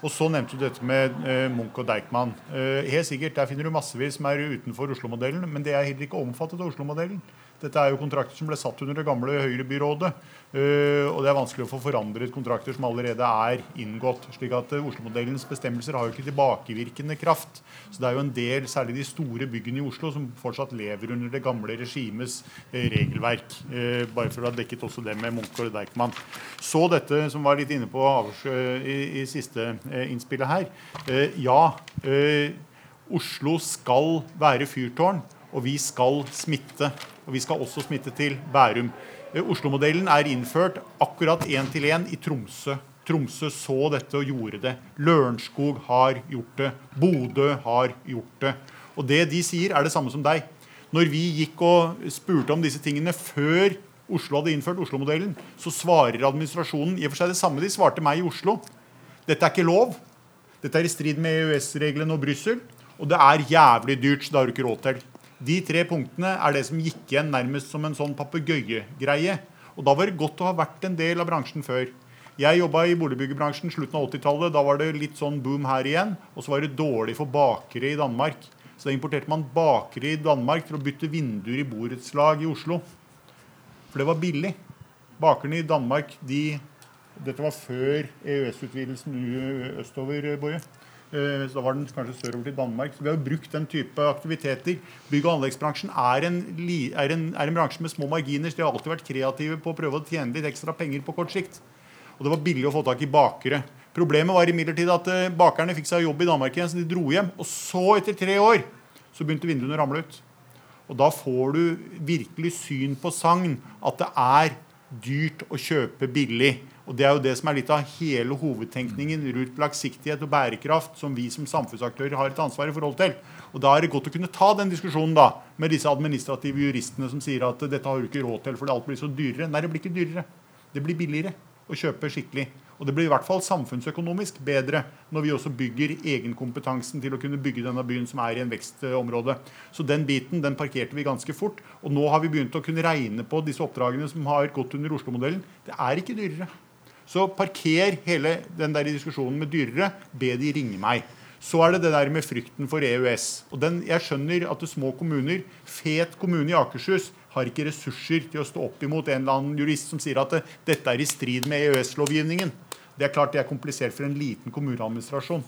Og så nevnte du dette med uh, Munch og Deichman. helt sikkert, Der finner du massevis som er utenfor Oslo-modellen, men det er heller ikke omfattet av Oslo-modellen. Dette er jo kontrakter som ble satt under det gamle Høyre-byrådet. Uh, og det er vanskelig å få forandret kontrakter som allerede er inngått. slik at uh, Oslo-modellens bestemmelser har jo ikke tilbakevirkende kraft. Så det er jo en del, særlig de store byggene i Oslo, som fortsatt lever under det gamle regimets uh, regelverk. bare for å ha dekket også det med Munch og Deichman. Så dette som var litt inne på i, siste innspillet her. ja, Oslo skal være fyrtårn, og vi skal smitte. Og vi skal også smitte til Bærum. Eh, Oslo-modellen er innført akkurat én til én i Tromsø. Tromsø så dette og gjorde det. Lørenskog har gjort det. Bodø har gjort det. Og det de sier, er det samme som deg. Når vi gikk og spurte om disse tingene før Oslo hadde innført Oslo-modellen, så svarer administrasjonen i og for seg det samme de svarte meg i Oslo. Dette er ikke lov. Dette er i strid med EØS-reglene og Brussel. Og det er jævlig dyrt, så det har du ikke råd til. De tre punktene er det som gikk igjen nærmest som en sånn papegøyegreie. Og da var det godt å ha vært en del av bransjen før. Jeg jobba i boligbyggebransjen slutten av 80-tallet. Da var det litt sånn boom her igjen. Og så var det dårlig for bakere i Danmark. Så da importerte man bakere i Danmark til å bytte vinduer i borettslag i Oslo. For det var billig. Bakerne i Danmark, de Dette var før EØS-utvidelsen østover, Boje. Eh, så da var den kanskje sørover til Danmark. Så vi har jo brukt den type aktiviteter. Bygg- og anleggsbransjen er en, er, en, er en, bransje med små marginer. så De har alltid vært kreative på å prøve å tjene litt ekstra penger på kort sikt. Og det var billig å få tak i bakere. Problemet var imidlertid at eh, bakerne fikk seg jobb i Danmark igjen, så de dro hjem. Og så, etter tre år, så begynte vinduene å ramle ut. Og da får du virkelig syn på sagn at det er dyrt å kjøpe billig. Og Det er jo det som er litt av hele hovedtenkningen rundt langsiktighet og bærekraft som vi som samfunnsaktører har et ansvar i forhold til. Og Da er det godt å kunne ta den diskusjonen da, med disse administrative juristene som sier at dette har du ikke råd til fordi alt blir så dyrere. Nei, det blir ikke dyrere. Det blir billigere å kjøpe skikkelig. Og det blir i hvert fall samfunnsøkonomisk bedre når vi også bygger egenkompetansen til å kunne bygge denne byen som er i en vekstområde. Så den biten den parkerte vi ganske fort. Og nå har vi begynt å kunne regne på disse oppdragene som har gått under Oslo-modellen. Det er ikke dyrere. Så parker hele den der diskusjonen med dyrere. Be de ringe meg. Så er det det der med frykten for EØS. Og den, Jeg skjønner at det små kommuner, fet kommune i Akershus, har ikke ressurser til å stå opp imot en eller annen jurist som sier at det, dette er i strid med EØS-lovgivningen. Det er klart det er komplisert for en liten kommuneadministrasjon.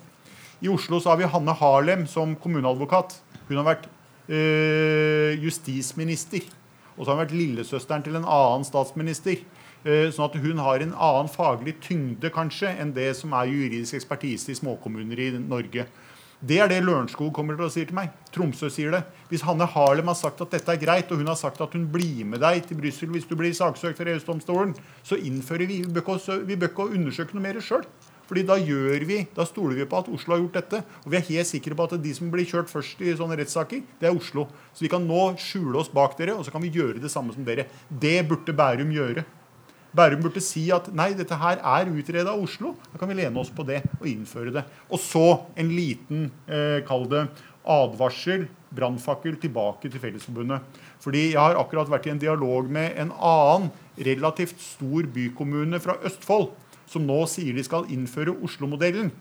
I Oslo så har vi Hanne Harlem som kommuneadvokat. Hun har vært øh, justisminister. Og så har hun vært lillesøsteren til en annen statsminister. Eh, sånn at hun har en annen faglig tyngde kanskje enn det som er juridisk ekspertise i småkommuner i Norge. Det er det Lørenskog kommer til å si til meg. Tromsø sier det. Hvis Hanne Harlem har sagt at dette er greit, og hun har sagt at hun blir med deg til Brussel hvis du blir saksøkt for EØS-domstolen, så innfører vi Vi bør ikke undersøke noe mer sjøl. Fordi da gjør vi, da stoler vi på at Oslo har gjort dette. Og vi er helt sikre på at de som blir kjørt først i sånne rettssaker, det er Oslo. Så vi kan nå skjule oss bak dere, og så kan vi gjøre det samme som dere. Det burde Bærum gjøre. Bærum burde si at nei, dette her er utreda av Oslo. Da kan vi lene oss på det og innføre det. Og så en liten, eh, kall det advarsel, brannfakkel, tilbake til Fellesforbundet. Fordi jeg har akkurat vært i en dialog med en annen relativt stor bykommune fra Østfold, som nå sier de skal innføre Oslo-modellen.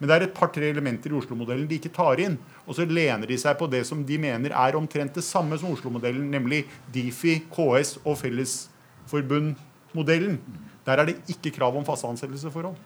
Men det er et par-tre elementer i Oslo-modellen de ikke tar inn. Og så lener de seg på det som de mener er omtrent det samme som Oslo-modellen, nemlig Difi, KS og Fellesforbund modellen, der er det ikke krav om faste ansettelsesforhold.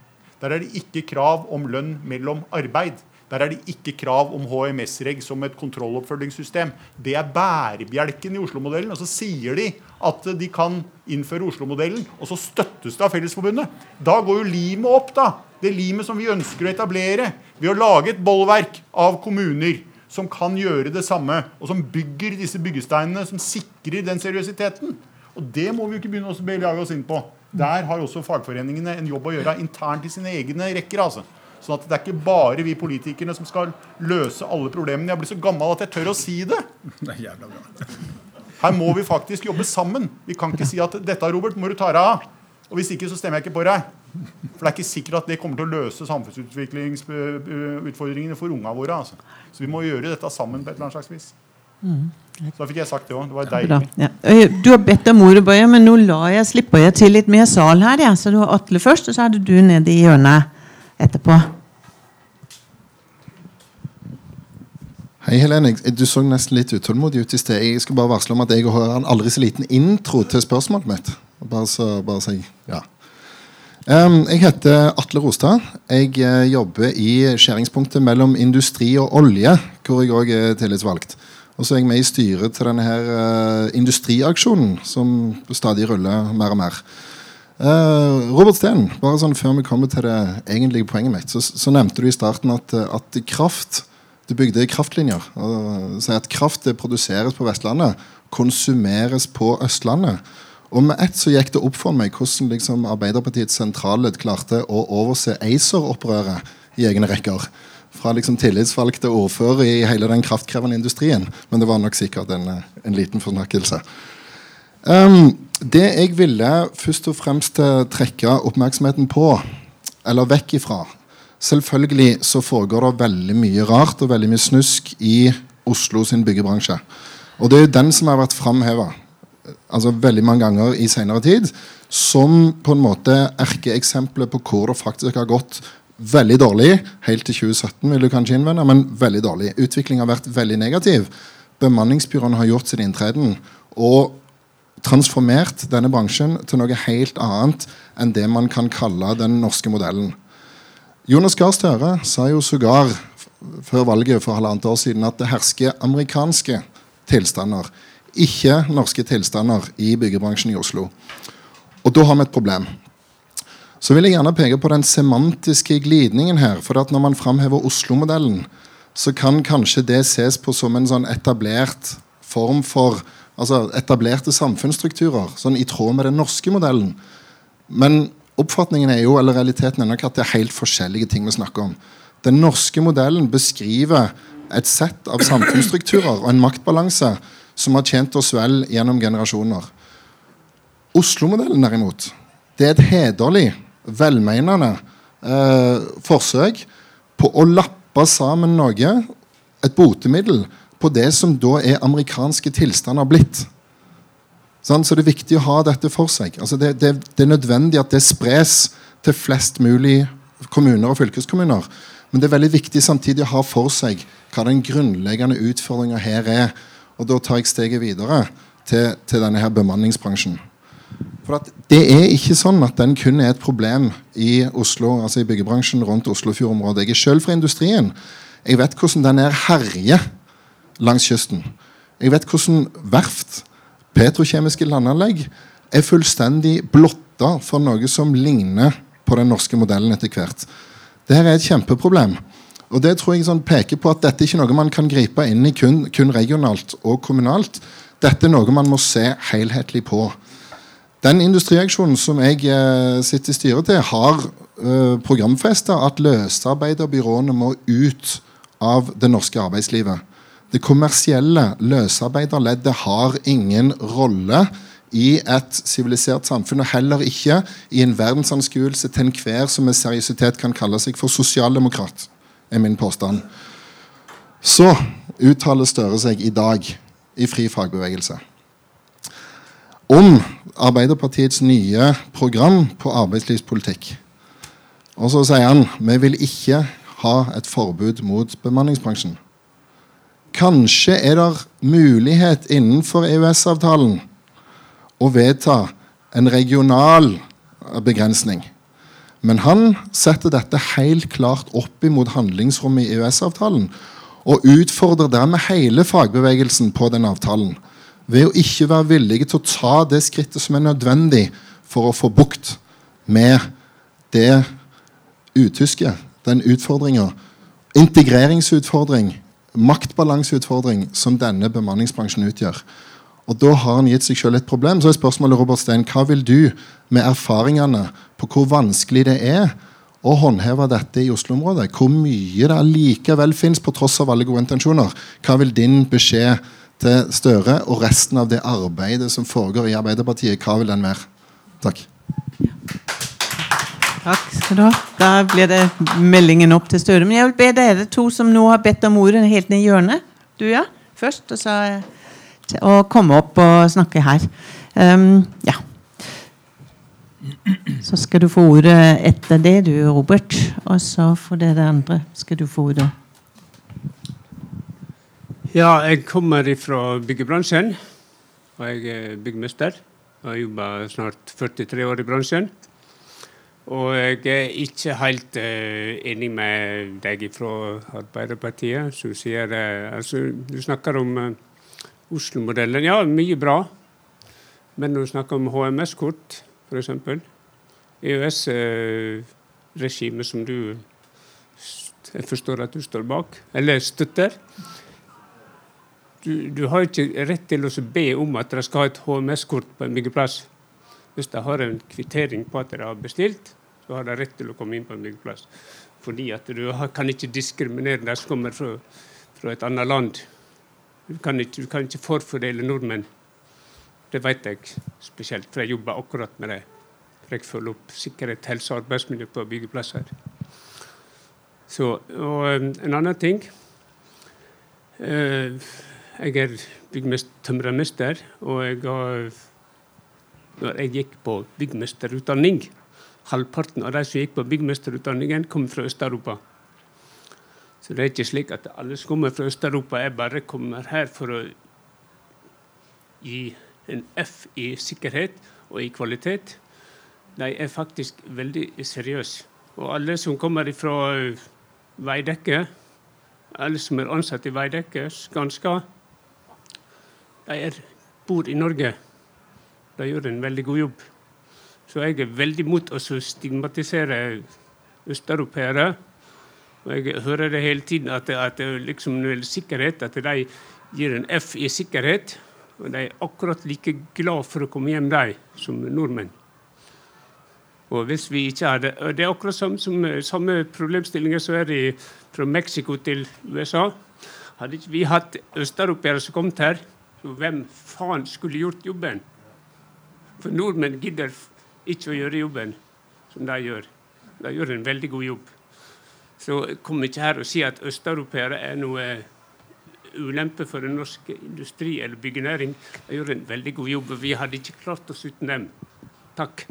Der er det ikke krav om lønn mellom arbeid. Der er det ikke krav om HMS-reg som et kontrolloppfølgingssystem. Det er bærebjelken i Oslo-modellen. Og så sier de at de kan innføre Oslo-modellen, og så støttes det av Fellesforbundet. Da går jo limet opp, da. Det limet som vi ønsker å etablere ved å lage et bollverk av kommuner som kan gjøre det samme, og som bygger disse byggesteinene, som sikrer den seriøsiteten. Og det må vi jo ikke begynne å belage oss inn på. Der har også fagforeningene en jobb å gjøre internt i sine egne rekker. altså. Sånn at det er ikke bare vi politikerne som skal løse alle problemene. Jeg blir så gammel at jeg tør å si det. Det er jævla bra. Her må vi faktisk jobbe sammen. Vi kan ikke si at 'dette, Robert, må du ta deg av'. Og hvis ikke, så stemmer jeg ikke på deg. For det er ikke sikkert at det kommer til å løse samfunnsutviklingsutfordringene for unga våre. Altså. Så vi må gjøre dette sammen på et eller annet slags vis. Mm. Så da fikk jeg sagt det òg. Det var deilig. Ja. Du har bedt om ordet, Bøye, men nå la jeg, slipper jeg til litt mer sal her. Ja. Så du har Atle først, og så er det du nede i hjørnet etterpå. Hei, Helene. Du så nesten litt utålmodig ut i sted. Jeg skal bare varsle om at jeg har en aldri så liten intro til spørsmålet mitt. Bare så, bare så ja. Um, jeg heter Atle Rostad. Jeg uh, jobber i skjæringspunktet mellom industri og olje, hvor jeg òg er tillitsvalgt. Og så er jeg med i styret til denne her uh, industriaksjonen, som stadig ruller mer og mer. Uh, Robert Steen, bare sånn før vi kommer til det egentlige poenget mitt, så, så nevnte du i starten at, at kraft du bygde kraftlinjer. og sier at Kraft det produseres på Vestlandet, konsumeres på Østlandet. Og med ett så gikk det opp for meg hvordan liksom Arbeiderpartiets sentralledd klarte å overse ACER-opprøret i egne rekker. Fra liksom tillitsvalgte ordfører i hele den kraftkrevende industrien. Men det var nok sikkert en, en liten fornakkelse. Um, det jeg ville først og fremst trekke oppmerksomheten på, eller vekk ifra, Selvfølgelig så foregår det veldig mye rart og veldig mye snusk i Oslo sin byggebransje. Og det er jo den som har vært framheva altså veldig mange ganger i senere tid som på en måte erkeeksempelet på hvor det faktisk har gått veldig dårlig. Helt til 2017, vil du kanskje innvende, men veldig dårlig. Utviklingen har vært veldig negativ. Bemanningsbyråene har gjort sin inntreden og transformert denne bransjen til noe helt annet enn det man kan kalle den norske modellen. Jonas Gahr Støre sa jo sågar før valget for halvannet år siden at det hersker amerikanske tilstander, ikke norske tilstander, i byggebransjen i Oslo. Og da har vi et problem. Så vil jeg gjerne peke på den semantiske glidningen her. For at når man framhever Oslo-modellen, så kan kanskje det ses på som en sånn etablert form for altså etablerte samfunnsstrukturer, sånn i tråd med den norske modellen. Men Oppfatningen er jo, eller realiteten er nok at det er helt forskjellige ting vi snakker om. Den norske modellen beskriver et sett av samfunnsstrukturer og en maktbalanse som har tjent oss vel gjennom generasjoner. Oslo-modellen derimot, det er et hederlig, velmenende eh, forsøk på å lappe sammen noe, et botemiddel, på det som da er amerikanske tilstander blitt. Sånn, så det er viktig å ha dette for seg. Altså det, det, det, er nødvendig at det spres til flest mulig kommuner og fylkeskommuner. Men det er veldig viktig samtidig å ha for seg hva den grunnleggende utfordringa her er. Og da tar jeg steget videre til, til denne her bemanningsbransjen. For Det er ikke sånn at den kun er et problem i Oslo, altså i byggebransjen rundt Oslofjordområdet. Jeg er sjøl fra industrien. Jeg vet hvordan den er herjer langs kysten. Jeg vet hvordan verft petrokjemiske landanlegg er fullstendig blotta for noe som ligner på den norske modellen etter hvert. Dette er et kjempeproblem. Og det tror jeg sånn peker på at dette er ikke noe man kan gripe inn i kun, kun regionalt og kommunalt. Dette er noe man må se helhetlig på. Den industriaksjonen som jeg eh, sitter i styret til, har eh, programfesta at løsarbeiderbyråene må ut av det norske arbeidslivet. Det kommersielle løsarbeiderleddet har ingen rolle i et sivilisert samfunn, og heller ikke i en verdensanskuelse til enhver som med seriøsitet kan kalle seg for sosialdemokrat, er min påstand. Så uttaler Støre seg i dag i Fri fagbevegelse om Arbeiderpartiets nye program på arbeidslivspolitikk. Og så sier han vi vil ikke ha et forbud mot bemanningsbransjen. Kanskje er det mulighet innenfor EØS-avtalen å vedta en regional begrensning. Men han setter dette helt klart opp imot handlingsrommet i EØS-avtalen. Og utfordrer dermed hele fagbevegelsen på den avtalen. Ved å ikke være villige til å ta det skrittet som er nødvendig for å få bukt med det utyske, den utfordringa. Integreringsutfordring maktbalanseutfordring som denne bemanningsbransjen utgjør. Og Da har han gitt seg selv et problem. Så er spørsmålet Robert Stein, hva vil du med erfaringene på hvor vanskelig det er å håndheve dette i Oslo-området? Hvor mye det allikevel fins på tross av alle gode intensjoner? Hva vil din beskjed til Støre og resten av det arbeidet som foregår i Arbeiderpartiet, hva vil den være? Takk. Takk skal du ha. Da blir det meldingen opp til Støre. Men jeg vil be dere to som nå har bedt om ordet, helt ned i hjørnet. Du, ja. Først. Og så å komme opp og snakke her. Um, ja. Så skal du få ordet etter det, du, Robert. Og så får dere andre skal du få ordet. Ja, jeg kommer fra byggebransjen. Og jeg er byggmester. Jeg har jobba snart 43 år i bransjen. Og jeg er ikke helt uh, enig med deg fra Arbeiderpartiet, som sier uh, altså, Du snakker om uh, Oslo-modellen. Ja, mye bra. Men når du snakker om HMS-kort, f.eks. EØS-regimet som du jeg forstår at du står bak, eller støtter du, du, har ikke rett til å be om at dere skal ha et HMS-kort på en byggeplass. Hvis de har en kvittering på at dere har bestilt, så har de rett til å komme inn på en byggeplass. Fordi at du kan ikke diskriminere de som kommer fra, fra, et annet land. Du kan, ikke, du kan ikke forfordele nordmenn. Det vet jeg spesielt, for jeg jobber akkurat med det. For jeg følger opp sikkerhet, helse og arbeidsmiljø på byggeplasser. Så, og en annen ting eh, jeg er tømrermester, og jeg har, når jeg gikk på byggmesterutdanning Halvparten av de som gikk på byggmesterutdanningen, kom fra Øst-Europa. Så det er ikke slik at alle som kommer fra Øst-Europa, jeg bare kommer her for å gi en F i sikkerhet og i kvalitet. De er faktisk veldig seriøse. Og alle som kommer fra Veidekke, alle som er ansatt i Veidekke, Skanska, de er, bor i Norge. De gjør en veldig god jobb. Så jeg er veldig mot å stigmatisere østeuropeere. Og jeg hører det hele tiden at, at liksom sikkerhet, at de gir en F i sikkerhet. Og de er akkurat like glad for å komme hjem, de, som nordmenn. Og hvis vi ikke hadde, Det er akkurat samme, som, samme problemstillinger som er i, fra Mexico til USA. Hadde ikke vi hatt østeuropeere som kom her, hvem faen skulle gjort jobben? For nordmenn gidder ikke å gjøre jobben som de gjør. De gjør en veldig god jobb. Så kom ikke her og si at østeuropeere er noe ulempe for den norske industri eller byggenæring. De gjør en veldig god jobb, og vi hadde ikke klart oss uten dem. Takk.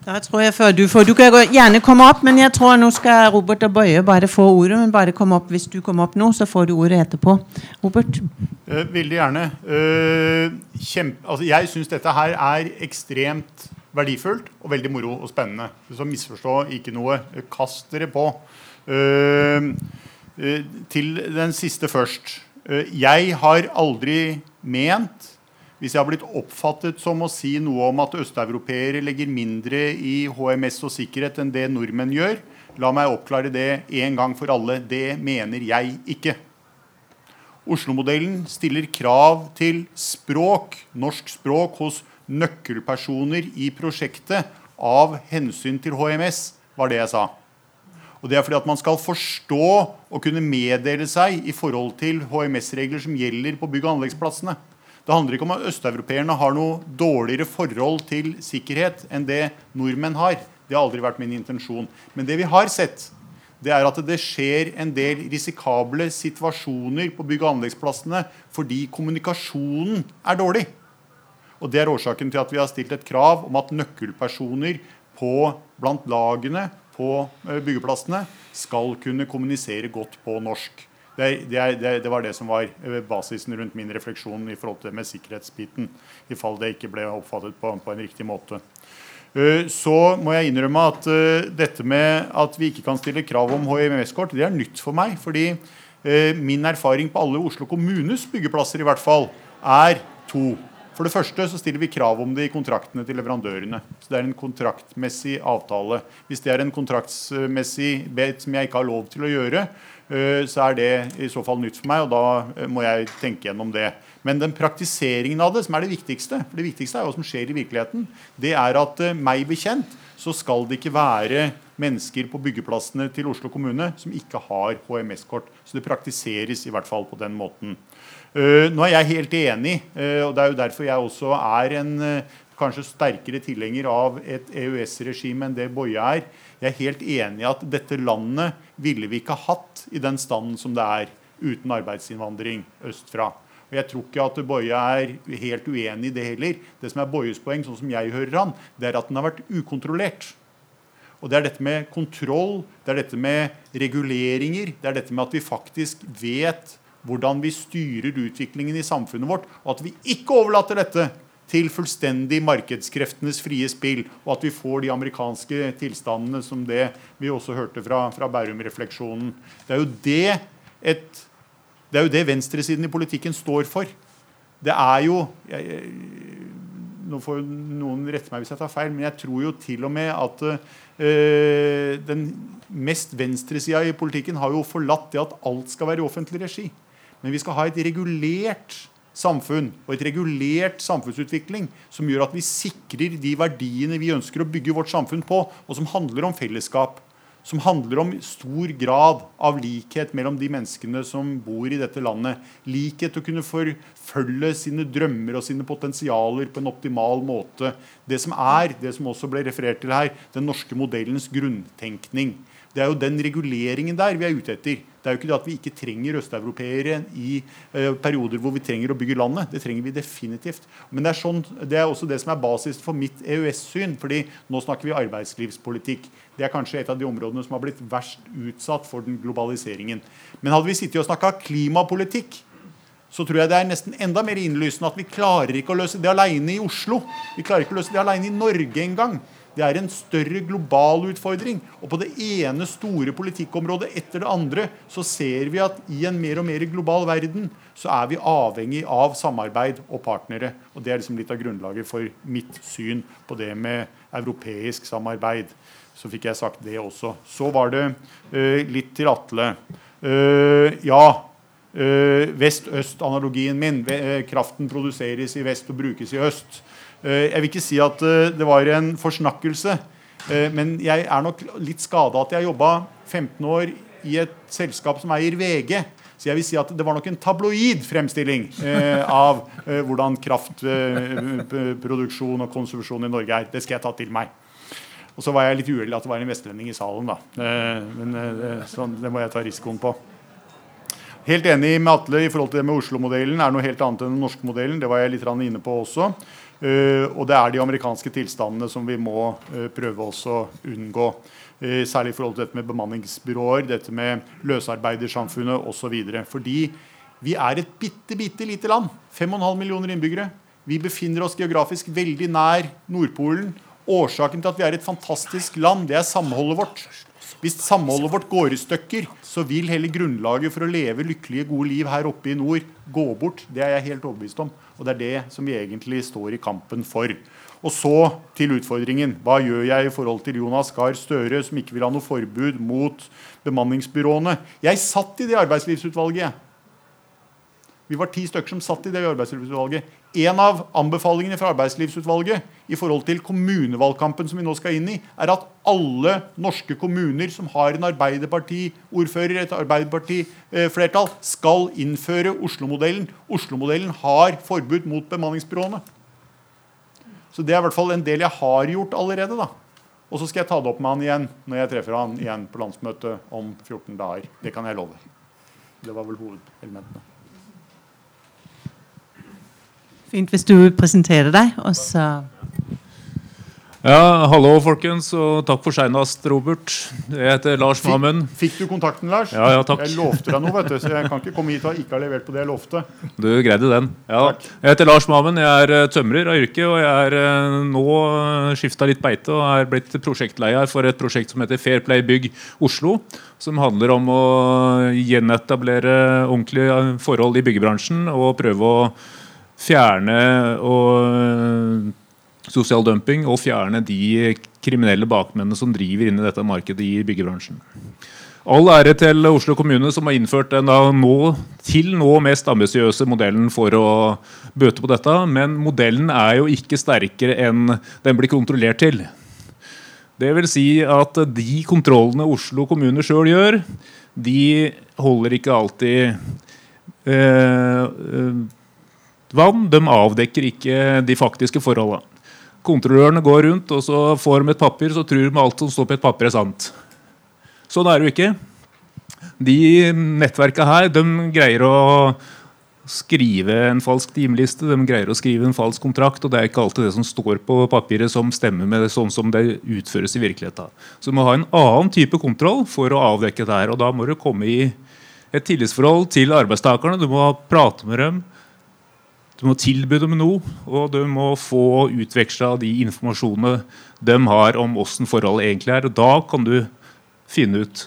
Da tror jeg før Du får, du kan gjerne komme opp, men jeg tror nå skal Robert og Bøye bare få ordet. men bare komme opp Hvis du kommer opp nå, så får du ordet etterpå. Robert? Eh, veldig gjerne. Eh, kjempe, altså jeg syns dette her er ekstremt verdifullt og veldig moro og spennende. Så misforstå ikke noe. Kast dere på. Eh, til den siste først. jeg har aldri ment hvis jeg har blitt oppfattet som å si noe om at østeuropeere legger mindre i HMS og sikkerhet enn det nordmenn gjør, la meg oppklare det en gang for alle. Det mener jeg ikke. Oslo-modellen stiller krav til språk, norsk språk, hos nøkkelpersoner i prosjektet av hensyn til HMS, var det jeg sa. Og Det er fordi at man skal forstå og kunne meddele seg i forhold til HMS-regler som gjelder på bygg- og anleggsplassene. Det handler ikke om at østeuropeerne har noe dårligere forhold til sikkerhet enn det nordmenn har. Det har aldri vært min intensjon. Men det vi har sett, det er at det skjer en del risikable situasjoner på bygg- og anleggsplassene fordi kommunikasjonen er dårlig. Og Det er årsaken til at vi har stilt et krav om at nøkkelpersoner på, blant lagene på eh, byggeplassene skal kunne kommunisere godt på norsk. Det, det, det, var det som var eh, basisen rundt min refleksjon i forhold til det med sikkerhetsbiten. I fall det ikke ble oppfattet på, på en riktig måte. Eh, så må jeg innrømme at uh, dette med at vi ikke kan stille krav om HMS-kort, det er nytt for meg. Fordi min erfaring på alle Oslo kommunes byggeplasser i hvert fall er to. For det første så stiller vi krav om det i kontraktene til leverandørene. Så Det er en kontraktmessig avtale. Hvis det er en kontraktsmessig bet som jeg ikke har lov til å gjøre, Eh, så er det i så fall nytt for meg, og da eh, må jeg tenke gjennom det. Men den praktiseringen av det, som er det viktigste, for det viktigste er hva som skjer i virkeligheten, det er at eh, meg bekjent så skal det ikke være mennesker på byggeplassene til Oslo kommune som ikke har HMS-kort. Så det praktiseres i hvert fall på den måten. Nå er jeg helt enig, og det er jo derfor jeg også er en kanskje sterkere tilhenger av et EØS-regime enn det Boje er. Jeg er helt enig i at dette landet ville vi ikke hatt i den standen som det er, uten arbeidsinnvandring østfra. Og Jeg tror ikke at Boje er helt uenig i det heller. Det som er Bojes poeng, sånn som jeg hører han, det er at den har vært ukontrollert. Og Det er dette med kontroll, det er dette med reguleringer, det er dette med at vi faktisk vet hvordan vi styrer utviklingen i samfunnet vårt, og at vi ikke overlater dette til fullstendig markedskreftenes frie spill, og at vi får de amerikanske tilstandene som det vi også hørte fra, fra Bærum-refleksjonen. Det det er jo det venstresiden i politikken står for. Det er jo jeg, Nå får noen rette meg hvis jeg tar feil, men jeg tror jo til og med at øh, den mest venstresida i politikken har jo forlatt det at alt skal være i offentlig regi. Men vi skal ha et regulert samfunn og et regulert samfunnsutvikling som gjør at vi sikrer de verdiene vi ønsker å bygge vårt samfunn på, og som handler om fellesskap som handler om stor grad av likhet mellom de menneskene som bor i dette landet. Likhet til å kunne forfølge sine drømmer og sine potensialer på en optimal måte. Det som er, det som også ble referert til her, den norske modellens grunntenkning. Det er jo den reguleringen der vi er ute etter. Det er jo ikke det at vi ikke trenger østeuropeere i uh, perioder hvor vi trenger å bygge landet. Det trenger vi definitivt. Men det er, sånn, det er også det som er basis for mitt EØS-syn. fordi nå snakker vi arbeidslivspolitikk. Det er kanskje et av de områdene som har blitt verst utsatt for den globaliseringen. Men hadde vi sittet og snakka klimapolitikk, så tror jeg det er nesten enda mer innlysende at vi klarer ikke å løse det alene i Oslo. Vi klarer ikke å løse det alene i Norge engang. Det er en større global utfordring. Og på det ene store politikkområdet etter det andre så ser vi at i en mer og mer global verden så er vi avhengig av samarbeid og partnere. Og det er liksom litt av grunnlaget for mitt syn på det med europeisk samarbeid. Så fikk jeg sagt det også. Så var det uh, litt til Atle. Uh, ja, uh, vest-øst-analogien min. kraften produseres i vest og brukes i øst. Eh, jeg vil ikke si at eh, det var en forsnakkelse, eh, men jeg er nok litt skada at jeg jobba 15 år i et selskap som eier VG. Så jeg vil si at det var nok en tabloid fremstilling av hvordan kraftproduksjon eh, og konsumsjon i Norge er. Det skal jeg ta til meg. Og så var jeg litt uheldig at det var en vestlending i salen, da. men sånn, det må jeg ta risikoen på. Helt enig med Atle i forhold til det med Oslo-modellen. er noe helt annet enn den norske modellen. Det var jeg litt inne på også. Uh, og det er de amerikanske tilstandene som vi må uh, prøve å unngå. Uh, særlig i forhold til dette med bemanningsbyråer, dette med løsarbeidersamfunnet osv. Fordi vi er et bitte, bitte lite land. 5,5 millioner innbyggere. Vi befinner oss geografisk veldig nær Nordpolen. Årsaken til at vi er et fantastisk land, det er samholdet vårt. Hvis samholdet vårt går i stykker, så vil hele grunnlaget for å leve lykkelige, gode liv her oppe i nord gå bort. Det er jeg helt overbevist om. Og det er det som vi egentlig står i kampen for. Og så til utfordringen. Hva gjør jeg i forhold til Jonas Gahr Støre, som ikke vil ha noe forbud mot bemanningsbyråene? Jeg satt i det arbeidslivsutvalget. Vi var ti stykker som satt i det arbeidslivsutvalget. En av anbefalingene fra arbeidslivsutvalget i forhold til kommunevalgkampen som vi nå skal inn i, er at alle norske kommuner som har en Arbeiderparti-ordfører, et Arbeiderparti-flertall, skal innføre Oslo-modellen. Oslo-modellen har forbud mot bemanningsbyråene. Så det er i hvert fall en del jeg har gjort allerede. da. Og så skal jeg ta det opp med han igjen når jeg treffer han igjen på landsmøtet om 14 dager. Det kan jeg love. Det var vel hovedelementene. Fint hvis du presenterer deg, og så ja, Hallo, folkens, og takk for seinast, Robert. Jeg heter Lars Mammen. Fikk, du kontakten, Lars? Ja, ja, takk. Jeg lovte deg noe, vet du, så jeg kan ikke komme hit og ikke ha levert på det jeg lovte. Du greide den. Ja. Takk. Jeg heter Lars Mammen. Jeg er eh, tømrer av yrke, og jeg er eh, nå eh, skifta litt beite og er blitt prosjektleder for et prosjekt som heter Fair Play Bygg Oslo. Som handler om å gjenetablere ordentlige forhold i byggebransjen og prøve å fjerne og, sosial dumping og fjerne de kriminelle bakmennene som driver inn i dette markedet i byggebransjen. All ære til Oslo kommune, som har innført den nå, til nå mest ambisiøse modellen for å bøte på dette. Men modellen er jo ikke sterkere enn den blir kontrollert til. Det vil si at de kontrollene Oslo kommune sjøl gjør, de holder ikke alltid eh, eh vann. De avdekker ikke de faktiske forholdene. Kontrollørene går rundt, og så får de et papir, så tror de alt som står på et papir, er sant. Sånn er det jo ikke. De nettverka her de greier å skrive en falsk timeliste, de greier å skrive en falsk kontrakt, og det er ikke alltid det som står på papiret som stemmer med det sånn som det utføres i virkeligheten. Så du må ha en annen type kontroll for å avdekke det her, og da må du komme i et tillitsforhold til arbeidstakerne. Du må prate med dem. Du må tilby dem noe, og du må få utveksla de informasjonene de har om åssen forholdet egentlig er. og Da kan du finne ut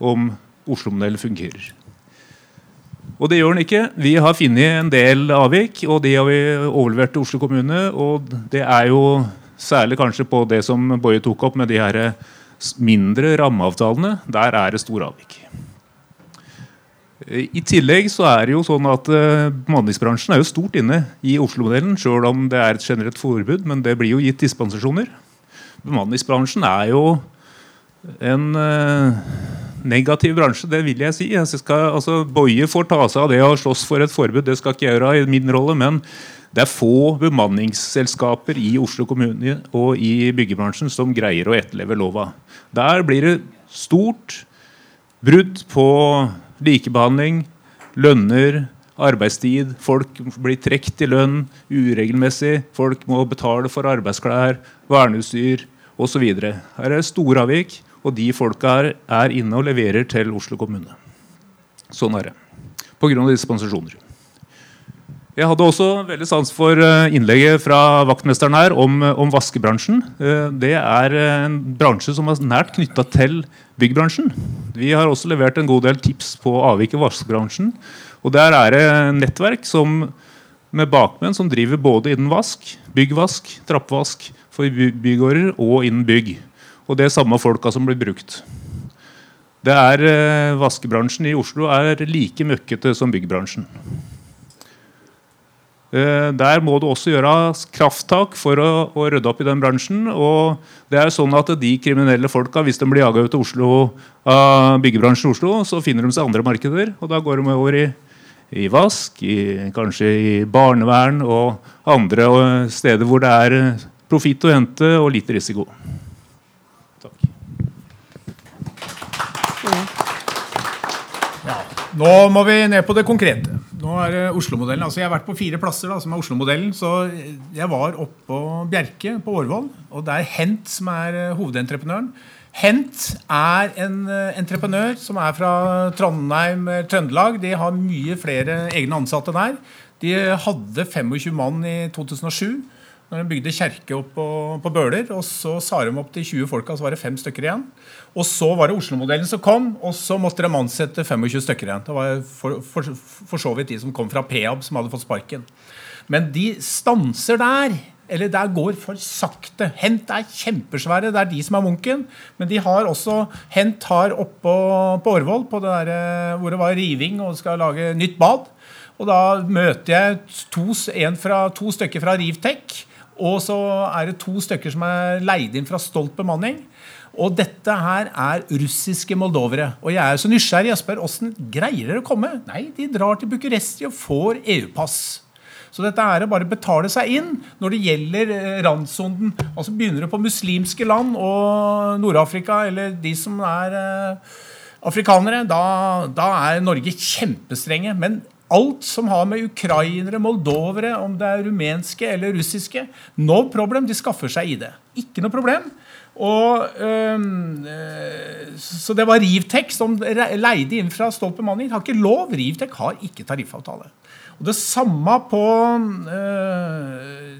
om Oslo-modellen fungerer. Og det gjør den ikke. Vi har funnet en del avvik, og de har vi overlevert til Oslo kommune. Og det er jo særlig kanskje på det som Boje tok opp med de her mindre rammeavtalene. Der er det store avvik. I tillegg så er det jo sånn at uh, bemanningsbransjen er jo stort inne i Oslo-modellen, sjøl om det er et generelt forbud, men det blir jo gitt dispensasjoner. Bemanningsbransjen er jo en uh, negativ bransje, det vil jeg si. Jeg skal, altså, Boje får ta seg av det å slåss for et forbud, det skal ikke jeg gjøre i min rolle. Men det er få bemanningsselskaper i Oslo kommune og i byggebransjen som greier å etterleve lova. Der blir det stort brudd på likebehandling, lønner, arbeidstid. Folk blir trukket i lønn uregelmessig. Folk må betale for arbeidsklær, verneutstyr osv. Her er det store avvik. Og de folka er inne og leverer til Oslo kommune. Sånn er det. Pga. dispensasjoner. Jeg hadde også veldig sans for eh, innlegget fra vaktmesteren her om, eh, om vaskebransjen. Eh, det er en bransje som er nært knytta til byggbransjen. Vi har også levert en god del tips på avvik i vaskebransjen. Og der er det nettverk som, med bakmenn som driver både innen vask, byggvask, trappvask for bygårder og innen bygg. Og det er samme folka som blir brukt. Det er, Vaskebransjen i Oslo er like møkkete som byggbransjen. Eh, der må du også gjøre krafttak for å, å, rydde opp i den bransjen. og det er sånn at De kriminelle folka, hvis de blir jaga ut av Oslo, av byggebransjen i Oslo, så finner de seg andre markeder. og Da går de over i, i vask, i, kanskje i barnevern og andre steder hvor det er profitt å hente og lite risiko. Takk Nå må vi ned på det konkrete. Nå er det Oslo-modellen. Altså Jeg har vært på fire plasser da, som er Oslo-modellen. Så jeg var oppå Bjerke på Årvoll, og det er Hent som er eh, hovedentreprenøren. Hent er en entreprenør som er fra Trondheim, eh, Trøndelag. De har mye flere egne ansatte der. De hadde 25 mann i 2007 når de bygde kjerke opp på, på, Bøler. og Så sa de opp til 20 folka, så var det fem stykker igjen. Og Så var det Oslo-modellen som kom, og så måtte de ansette 25 stykker igjen. Det var for, for, for, så vidt de som kom fra Peab, som hadde fått sparken. Men de stanser der. Eller der går for sakte. Hent er kjempesvære. Det er de som er Munken. Men de har også Hent har oppå på Årvoll, på det der, eh, hvor det var riving og skal lage nytt bad. Og da møter jeg to, fra, to stykker fra Rivtek og så er det to stykker som er leid inn fra Stolt bemanning. Og dette her er russiske moldovere. Og jeg er så nysgjerrig. Jeg spør åssen greier dere å komme? Nei, de drar til Bucuresti og får EU-pass. Så dette er å bare betale seg inn når det gjelder eh, randsonen. Altså Begynner det på muslimske land og Nord-Afrika, eller de som er eh, afrikanere, da, da er Norge kjempestrenge. Men Alt som har med ukrainere, moldovere, om det er rumenske eller russiske No problem, de skaffer seg ID. Ikke noe problem. Og, øh, så det var Rivtek som leide inn fra Stolt bemanning. Har ikke lov. Rivtek har ikke tariffavtale. Og det samme på øh,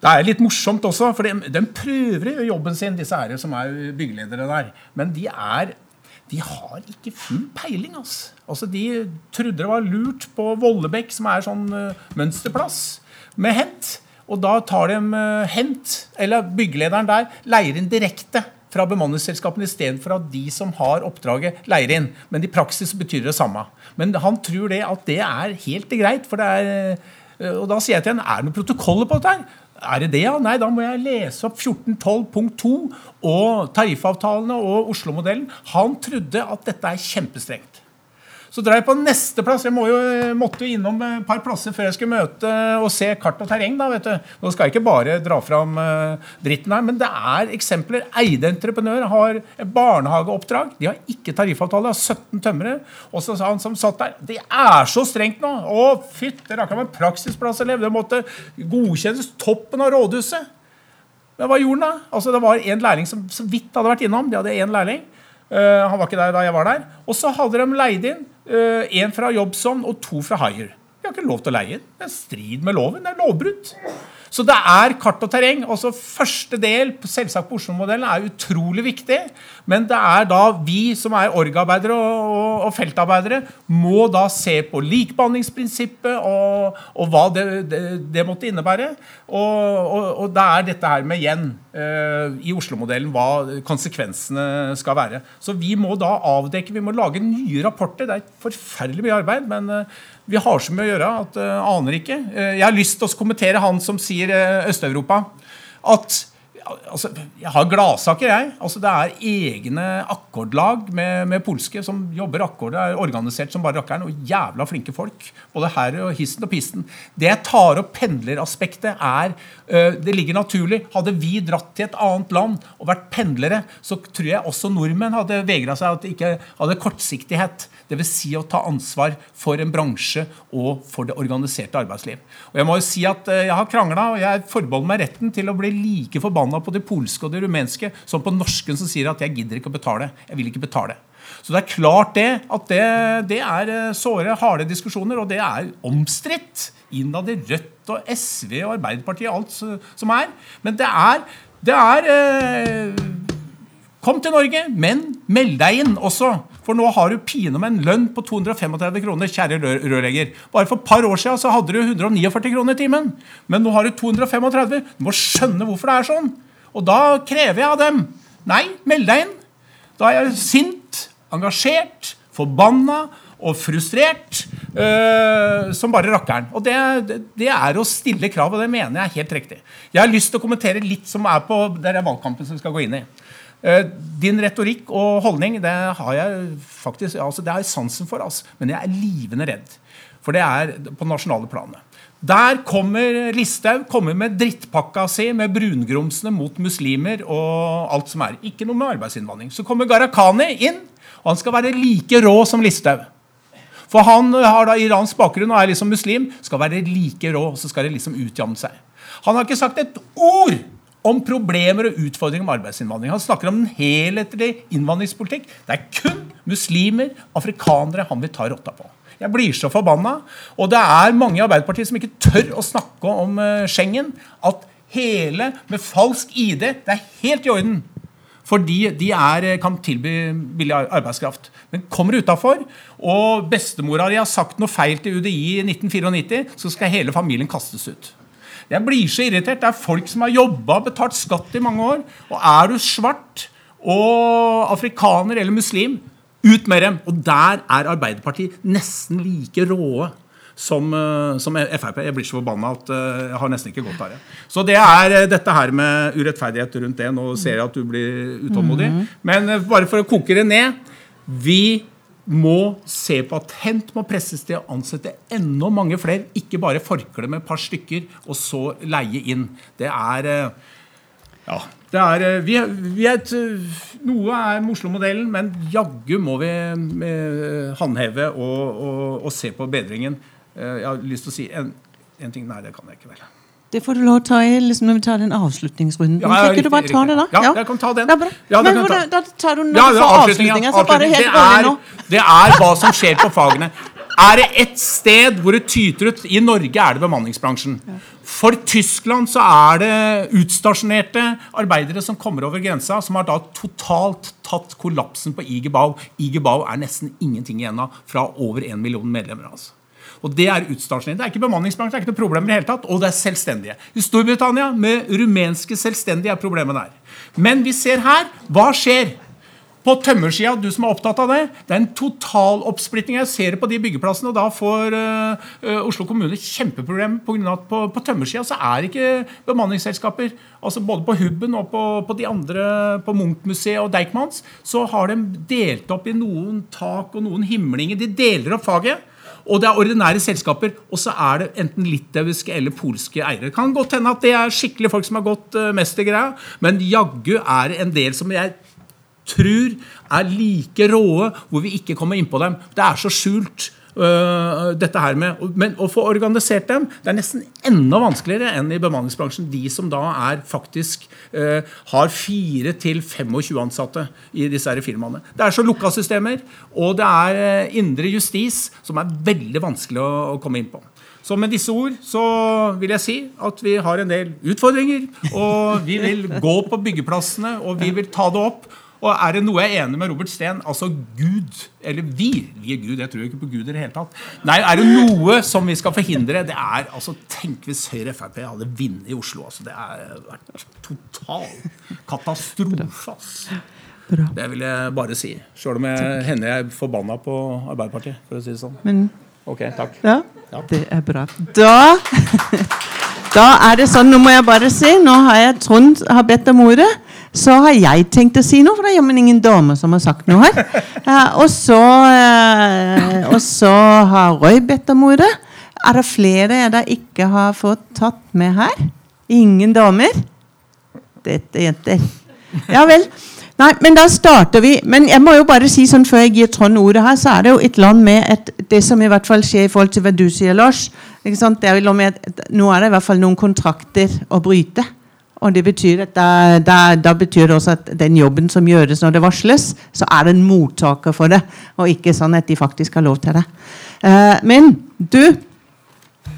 det er litt morsomt også, for de, de prøver jo jobben sin, disse her som er byggeledere der. Men de er de har ikke full peiling. Altså. altså de trodde det var lurt på Vollebekk, som er sånn uh, mønsterplass, med Hent. Og da tar de uh, Hent, eller byggelederen der, leier inn direkte fra bemanningsselskapene istedenfor at de som har oppdraget, leier inn. Men i praksis betyr det samme. Men han tror det at det er helt greit. for det er, uh, og da sier jeg til ham er det noen protokoller på dette. her? Er det det, ja? Nei, da må jeg lese opp 1412 punkt 2 og tariffavtalene og Oslo-modellen. Han trodde at dette er kjempestrengt. Så drar jeg på neste plass. Jeg må jo, måtte jo innom et par plasser før jeg skulle møte og se kart og terreng. da, vet du. Nå skal jeg ikke bare dra fram uh, dritten her, men det er eksempler. Eide entreprenør har barnehageoppdrag. De har ikke tariffavtale, har 17 tømmere. Og så sa han som satt der Det er så strengt nå! Å, fytte rakkeren, en praksisplasselev. Det måtte godkjennes toppen av rådhuset. Men hva gjorde han da? Altså, det var en lærling som så vidt hadde vært innom. De hadde én lærling. Eh, han var ikke der da jeg var der. Og så hadde de leid inn én fra Jobson og to fra Hire. Vi har ikke lov til å leie inn. Det er strid med loven. Det er lovbrudd. Så det er kart og terreng. Også første del selvsagt på Oslo-modellen er utrolig viktig. Men det er da vi som er org-arbeidere og, og, og, feltarbeidere, må da se på likebehandlingsprinsippet og, og hva det, det, det, måtte innebære. Og, det er dette her med igjen uh, i Oslo-modellen hva konsekvensene skal være. Så vi må da avdekke, vi må lage nye rapporter. Det er forferdelig mye arbeid. men uh, vi har så mye å gjøre at uh, aner ikke. Uh, jeg har lyst til å kommentere han som sier uh, Øst-Europa. At altså, Jeg har gladsaker, jeg. Altså, det er egne akkordlag med, med polske som jobber akkord. Det er organisert som bare rakkeren, og jævla flinke folk. Både her og hissen og pisten. Det jeg tar opp pendleraspektet, er Det ligger naturlig. Hadde vi dratt til et annet land og vært pendlere, så tror jeg også nordmenn hadde vegra seg at de ikke hadde kortsiktighet. Dvs. Si å ta ansvar for en bransje og for det organiserte arbeidsliv. Og Jeg må jo si at eh, jeg har krangla, og jeg forbeholder meg retten til å bli like forbanna på det polske og det rumenske som på norsken som sier at jeg gidder ikke å betale. Jeg vil ikke betale. Så det er klart det at det, det er eh, såre, harde diskusjoner, og det er omstridt innad i Og SV og Arbeiderpartiet og alt som er. Men det er, det er eh, Kom til Norge, men meld deg inn også. For nå har du pinadø en lønn på 235 kroner, kjære rørlegger. Bare for et par år siden så hadde du 149 kroner i timen. Men nå har du 235. Du må skjønne hvorfor det er sånn. Og da krever jeg av dem Nei, meld deg inn. Da er jeg sint, engasjert, forbanna og frustrert øh, som bare rakkeren. Og det, det, er å stille krav, og det mener jeg er helt riktig. Jeg har lyst til å kommentere litt som er på det er valgkampen som vi skal gå inn i. Eh, din retorikk og holdning det har jeg faktisk, altså det har jeg sansen for. Altså. Men jeg er livende redd. For det er på nasjonale planet. Der kommer Listhaug kommer med drittpakka si med brungrumsene mot muslimer og alt som er. Ikke noe med arbeidsinnvandring. Så kommer Gharahkhani inn, og han skal være like rå som Listhaug. For han har da iransk bakgrunn og er liksom muslim. Skal være like rå, så skal det liksom utjamne seg. Han har ikke sagt et ord om problemer og utfordringer med arbeidsinnvandring. Han snakker om en helhetlig innvandringspolitikk. Det er kun muslimer, afrikanere, han vil ta rotta på. Jeg blir så forbanna. Og det er mange i Arbeiderpartiet som ikke tør å snakke om uh, Schengen. At hele med falsk ID Det er helt i orden. Fordi de er, eh, kan tilby billig arbeidskraft. Men kommer utafor, og bestemora di har sagt noe feil til UDI i 1994, så skal hele familien kastes ut. Jeg blir så irritert. Det er folk som har jobba og betalt skatt i mange år. Og er du svart og afrikaner eller muslim, ut med dem. Og der er Arbeiderpartiet nesten like råe som, eh, som Frp. Jeg blir så forbanna at eh, jeg har nesten ikke gått her. Så det er eh, dette her med urettferdighet rundt det. Nå ser jeg at du blir utålmodig. Mm. Men bare for å koke det ned. Vi må se på at Hent må presses til å ansette enda mange flere. Ikke bare forkle med et par stykker og så leie inn. Det er eh, Ja. Det er, eh, vi, vi er et, noe er med Oslo-modellen, men jaggu må vi håndheve og, og, og, se på bedringen. Eh, jeg har lyst til å si en, en ting Nei, det kan jeg ikke vel. Det får du lov til å ta i liksom, når vi tar den avslutningsrunden. Ja, ja, riktig, du bare ta det da? Ja, jeg kan ta den. Ja, Men ta. Da, tar du den ja, for avslutninga. Så bare helt rolig nå. Det er hva som skjer på fagene. Er det ett sted hvor det tyter ut I Norge er det bemanningsbransjen. For Tyskland så er det utstasjonerte arbeidere som kommer over grensa, som har da totalt tatt kollapsen på IG Bau. IG Bau er nesten ingenting igjen av fra over en million medlemmer. altså. Og Det er utstasjonering. Det er ikke bemanningsbransje, det er ikke noe problem i det hele tatt. Og det er selvstendige. I Storbritannia med rumenske selvstendige er problemet der. Men vi ser her hva skjer. På tømmersida, du som er opptatt av det, det er en total oppsplitting. Jeg ser det på de byggeplassene, og da får uh, Oslo kommune kjempeproblemer pga. at på, på tømmersida så er ikke bemanningsselskaper. Altså Både på Hubben og på, på de andre, på Munch-museet og Deichmans, så har de delt opp i noen tak og noen himlinger. De deler opp faget. Og det er ordinære selskaper, og så er det enten litauiske eller polske eiere. Kan godt hende at det er skikkelig folk som har gått uh, mest i greia, men jaggu er det en del som jeg tror er like råe, hvor vi ikke kommer innpå dem. Det er så skjult dette her med, Men å få organisert dem det er nesten enda vanskeligere enn i bemanningsbransjen. De som da er faktisk eh, har 4 til 25 ansatte i disse her firmaene. Det er så lukka systemer, og det er øh, indre justis som er veldig vanskelig å, å komme inn på. Så med disse ord så vil jeg si at vi har en del utfordringer. Og vi vil gå på byggeplassene, og vi vil ta det opp. Og er det noe jeg er enig med Robert Steen Altså Gud, eller vi Vi er Gud, jeg tror ikke på Gud i det hele tatt. Nei, er det noe som vi skal forhindre, det er altså Tenk hvis Høyre Frp hadde vunnet i Oslo. altså Det har vært total katastrofe. ass. Det vil jeg bare si. Sjøl om jeg hender jeg er forbanna på Arbeiderpartiet, for å si det sånn. Men Ok, takk. Ja, det er bra. Da, (laughs) da er det sånn, nå må jeg bare si, nå har jeg Trond har bedt om ordet. Så har jeg tenkt å si noe, for det er jammen ingen dame som har sagt noe her. Uh, (laughs) og, så, uh, og så har Roy bedt om ordet. Er det flere jeg da ikke har fått tatt med her? Ingen damer? Dette jenter. Ja vel. Nei, men da starter vi. Men jeg må jo bare si sånn før jeg gir Trond ordet her, så er det jo et land med et, det som i hvert fall skjer i forhold til hva du sier, Lars. Ikke sant? Det er jo med, nå er det i hvert fall noen kontrakter å bryte. Og det betyr at da, da, da betyr det også at den jobben som gjøres når det varsles, så er det en mottaker for det, og ikke sånn at de faktisk har lov til det. Eh, men du,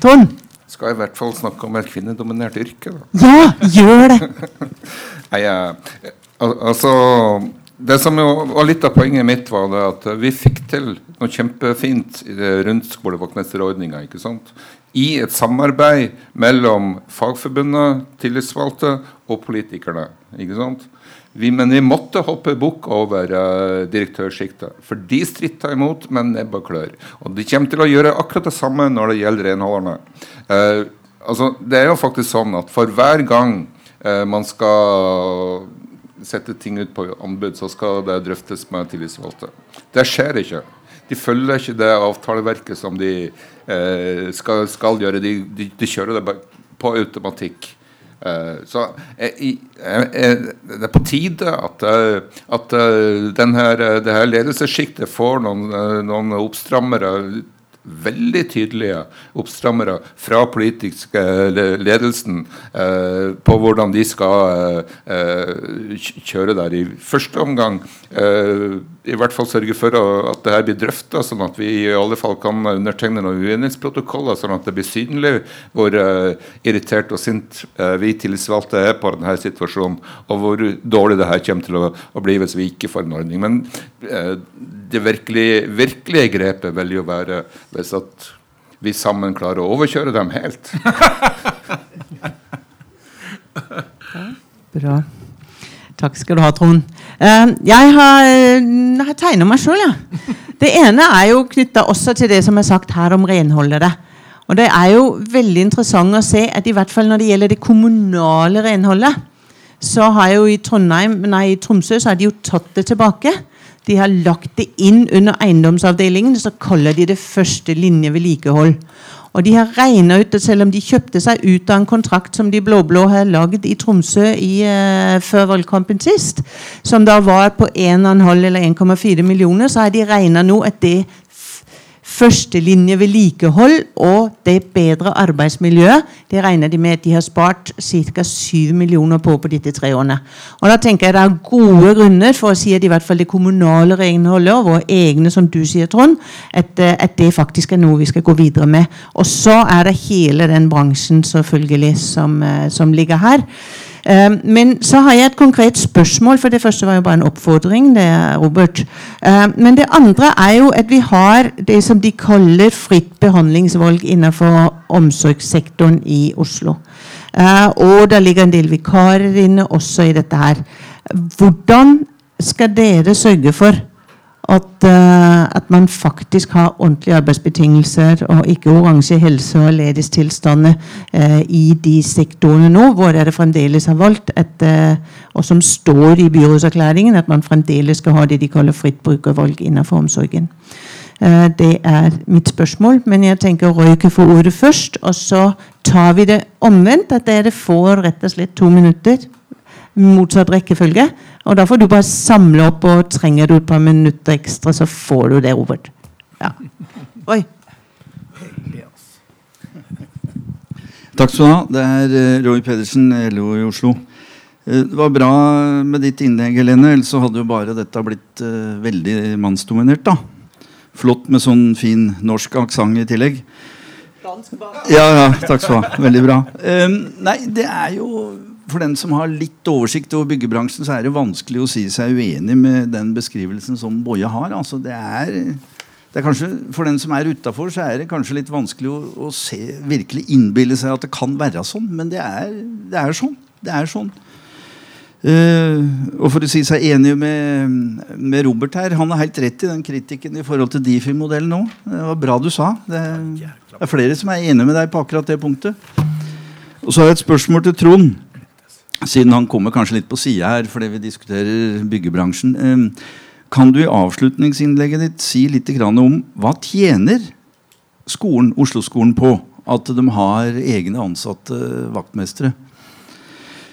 Trond. Skal i hvert fall snakke om et kvinnedominert yrke. Da. Ja, gjør det! (laughs) Nei, al altså Det som var litt av poenget mitt, var det at vi fikk til noe kjempefint rundt sant? I et samarbeid mellom Fagforbundet, tillitsvalgte og politikerne. ikke sant? Vi, men vi måtte hoppe bukk over uh, direktørsjiktet. For de stritta imot med nebb og klør. Og de kommer til å gjøre akkurat det samme når det gjelder renholderne. Uh, altså, det er jo faktisk sånn at for hver gang uh, man skal sette ting ut på anbud, så skal det drøftes med tillitsvalgte. Det skjer ikke. De følger ikke det avtaleverket som de eh, skal, skal gjøre. De, de, de kjører det på automatikk. Eh, så eh, i- eh, eh, det er på tide at, eh, at eh, den her, eh, det her ledelsessjiktet får noen, eh, noen oppstrammere veldig tydelige oppstrammere fra politisk ledelsen eh, på hvordan de skal eh, eh, kjøre der. I første omgang i hvert fall sørge for at det her blir drøfta, sånn at vi i alle fall kan undertegne noen uenighetsprotokoller, sånn at det blir synlig hvor irritert og sint vi tillitsvalgte er på denne situasjonen, og hvor dårlig det her kommer til å, å bli hvis vi ikke får en ordning. Men det virkelige, virkelige grepet vil jo være hvis at vi sammen klarer å overkjøre dem helt. (laughs) Bra. Takk skal du ha, Trond. Eh, jeg har, jeg har tegna meg sjøl, jeg. Ja. Det ene er jo knytta også til det som er sagt her om renholdere. Og det er jo veldig interessant å se at i hvert fall når det gjelder det kommunale renholdet, så har jo i nei, i Tromsø så har de jo tatt det tilbake. De har lagt det inn under eiendomsavdelingen, så kaller de det første linje vedlikehold. Og de har regna ut at selv om de kjøpte seg ut av en kontrakt som de blå-blå har lagd i Tromsø i, uh, før valgkampen sist, som da var på 1,5 eller 1,4 millioner, så har de regna nå at det førstelinje vedlikehold og det bedre arbeidsmiljøet, det regner de med at de har spart ca. 7 millioner på på disse tre årene. Og da tenker jeg det er gode grunner for å si at i hvert fall det kommunale renholdet og våre egne, som du sier, Trond, at, eh, at det faktisk er noe vi skal gå videre med. Og så er det hele den bransjen selvfølgelig som, eh, som ligger her. Eh, Men så har jeg et konkret spørsmål, for det første var jo bare en oppfordring. det er Robert. Eh, Men det andre er jo at vi har det som de kaller fritt behandlingsvalg innenfor omsorgssektoren i Oslo. Eh, Og det ligger en del vikarer inne også i dette her. Hvordan skal dere sørge for at, eh, at man faktisk har ordentlige arbeidsbetingelser og ikke oransje helse- og ledighetstilstander eh, i de sektorene nå, hvor dere fremdeles har valgt, at, eh, og som står i byrådserklæringen, at man fremdeles skal ha det de kaller fritt brukervalg innenfor omsorgen. Eh, det er mitt spørsmål, men jeg tenker Røyke få ordet først. Og så tar vi det omvendt, at dere får rett og slett to minutter motsatt rekkefølge. Og da får du bare samle opp, og trenger du et par minutter ekstra, så får du det, Robert. Ja. Oi. Takk skal du ha. Det er eh, Roy Pedersen, LO i Oslo. Eh, Det var bra med ditt innlegg, Helene. Ellers så hadde jo bare dette blitt eh, veldig mannsdominert. da. Flott med sånn fin norsk aksent i tillegg. Ja, ja, takk skal du ha. Veldig bra. Um, nei, det er jo For den som har litt oversikt over byggebransjen, så er det vanskelig å si seg uenig med den beskrivelsen som Boje har. Altså, det er, det er kanskje, For den som er utafor, så er det kanskje litt vanskelig å, å se, virkelig innbille seg at det kan være sånn. Men det er, det er sånn. Det er sånn. Uh, og for å si seg enig med, med Robert her, han har helt rett i den kritikken i forhold til Difi-modellen nå. Det var bra du sa. Det, det er flere som er enig med deg på akkurat det punktet. Og så har jeg et spørsmål til Trond, siden han kommer kanskje litt på sida her fordi vi diskuterer byggebransjen. Eh, kan du i avslutningsinnlegget ditt si litt om hva tjener skolen, Oslo-skolen på at de har egne ansatte vaktmestere?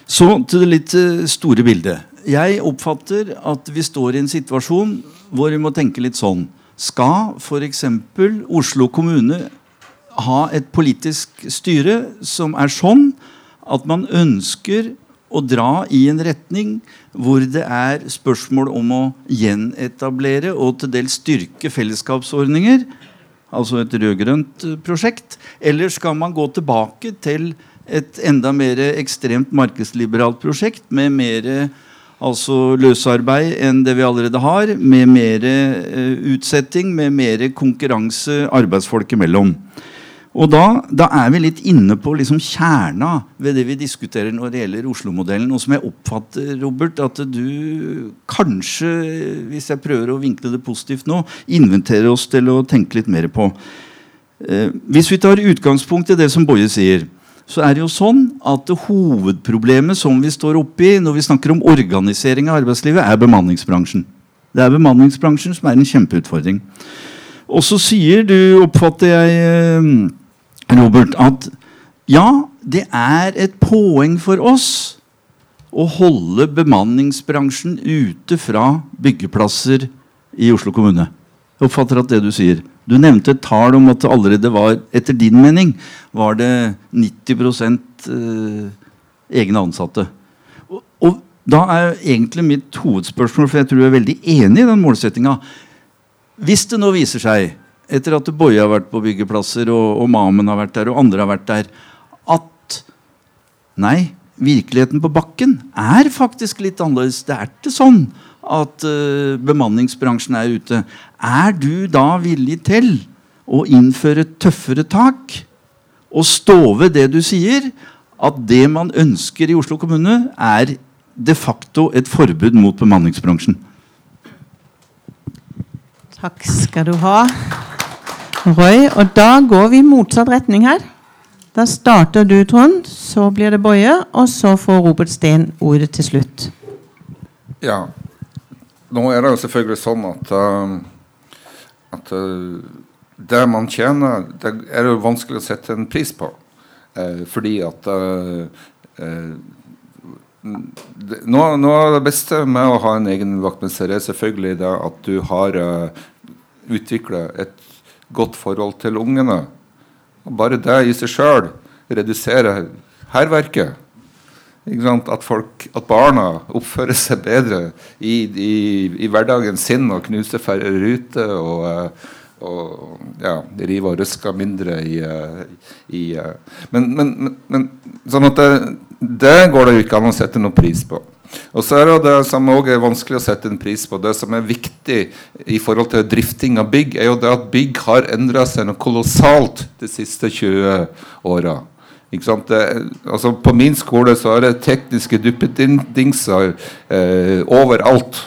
Så til det litt eh, store bildet. Jeg oppfatter at vi står i en situasjon hvor vi må tenke litt sånn. Skal f.eks. Oslo kommune ha et politisk styre som er sånn at man ønsker å dra i en retning hvor det er spørsmål om å gjenetablere og til dels styrke fellesskapsordninger, altså et rød-grønt eh, prosjekt, eller skal man gå tilbake til et enda mer ekstremt markedsliberalt prosjekt med mer altså løsarbeid enn det vi allerede har, med mer eh, utsetting, med mer konkurranse arbeidsfolk imellom. Og da, da er vi litt inne på liksom kjerna ved det vi diskuterer når det gjelder Oslo-modellen. Og som jeg oppfatter, Robert, at du kanskje, hvis jeg prøver å vinkle det positivt nå, inventerer oss til å tenke litt mer på. Eh, hvis vi tar utgangspunkt i det som Boje sier, så er det jo sånn at hovedproblemet som vi står oppe i når vi snakker om organisering av arbeidslivet, er bemanningsbransjen. Det er bemanningsbransjen som er en kjempeutfordring. Og så sier du, oppfatter jeg, eh, Robert, at ja, det er et poeng for oss å holde bemanningsbransjen ute fra byggeplasser i Oslo kommune. Jeg oppfatter at det du sier. Du nevnte et tall om at det allerede var, etter din mening, var det 90 eh, egne ansatte. Og, og da er egentlig mitt hovedspørsmål, for jeg tror jeg er veldig enig i den målsettinga Hvis det nå viser seg, etter at Boje har vært på byggeplasser, og, og Mamen har vært der, og andre har vært der, at nei, virkeligheten på bakken er faktisk litt annerledes. Det er ikke sånn at uh, bemanningsbransjen er ute. Er du da villig til å innføre tøffere tak og stå ved det du sier, at det man ønsker i Oslo kommune, er de facto et forbud mot bemanningsbransjen? Takk skal du ha, Roy. Og da går vi i motsatt retning her. Da starter du, Trond, så blir det Boje, og så får Robert Steen ordet til slutt. Ja. Nå er det jo selvfølgelig sånn at, uh, at uh, det man tjener, det er jo vanskelig å sette en pris på. Uh, fordi at noe, noe, av det beste med å ha en egen vaktmester er selvfølgelig det at du har uh, utvikla et godt forhold til ungene. Bare det i seg sjøl reduserer hærverket. At, at barna oppfører seg bedre i, i, i hverdagen sin og knuser færre ruter. og og ja, rive og røske mindre i, i men, men, men, sånn at det, det går det jo ikke an å sette noen pris på. Og så er det det som også er vanskelig å sette en pris på. Det som er viktig i forhold til drifting av bygg, er jo det at bygg har endra seg noe kolossalt de siste 20 åra. Altså på min skole så er det tekniske duppedingser eh, overalt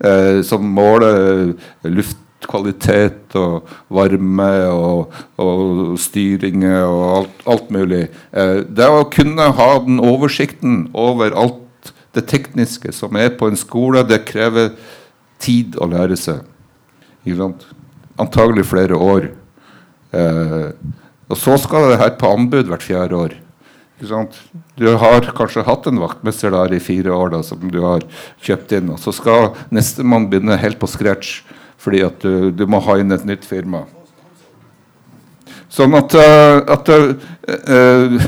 eh, som måler luft kvalitet og varme og, og styring og alt, alt mulig. Eh, det å kunne ha den oversikten over alt det tekniske som er på en skole, det krever tid å lære seg. Antagelig flere år. Eh, og så skal det her på anbud hvert fjerde år. Du har kanskje hatt en vaktmester der i fire år da, som du har kjøpt inn, og så skal nestemann begynne helt på scratch fordi at du, du, må ha inn et nytt firma. Sånn at, uh, at uh,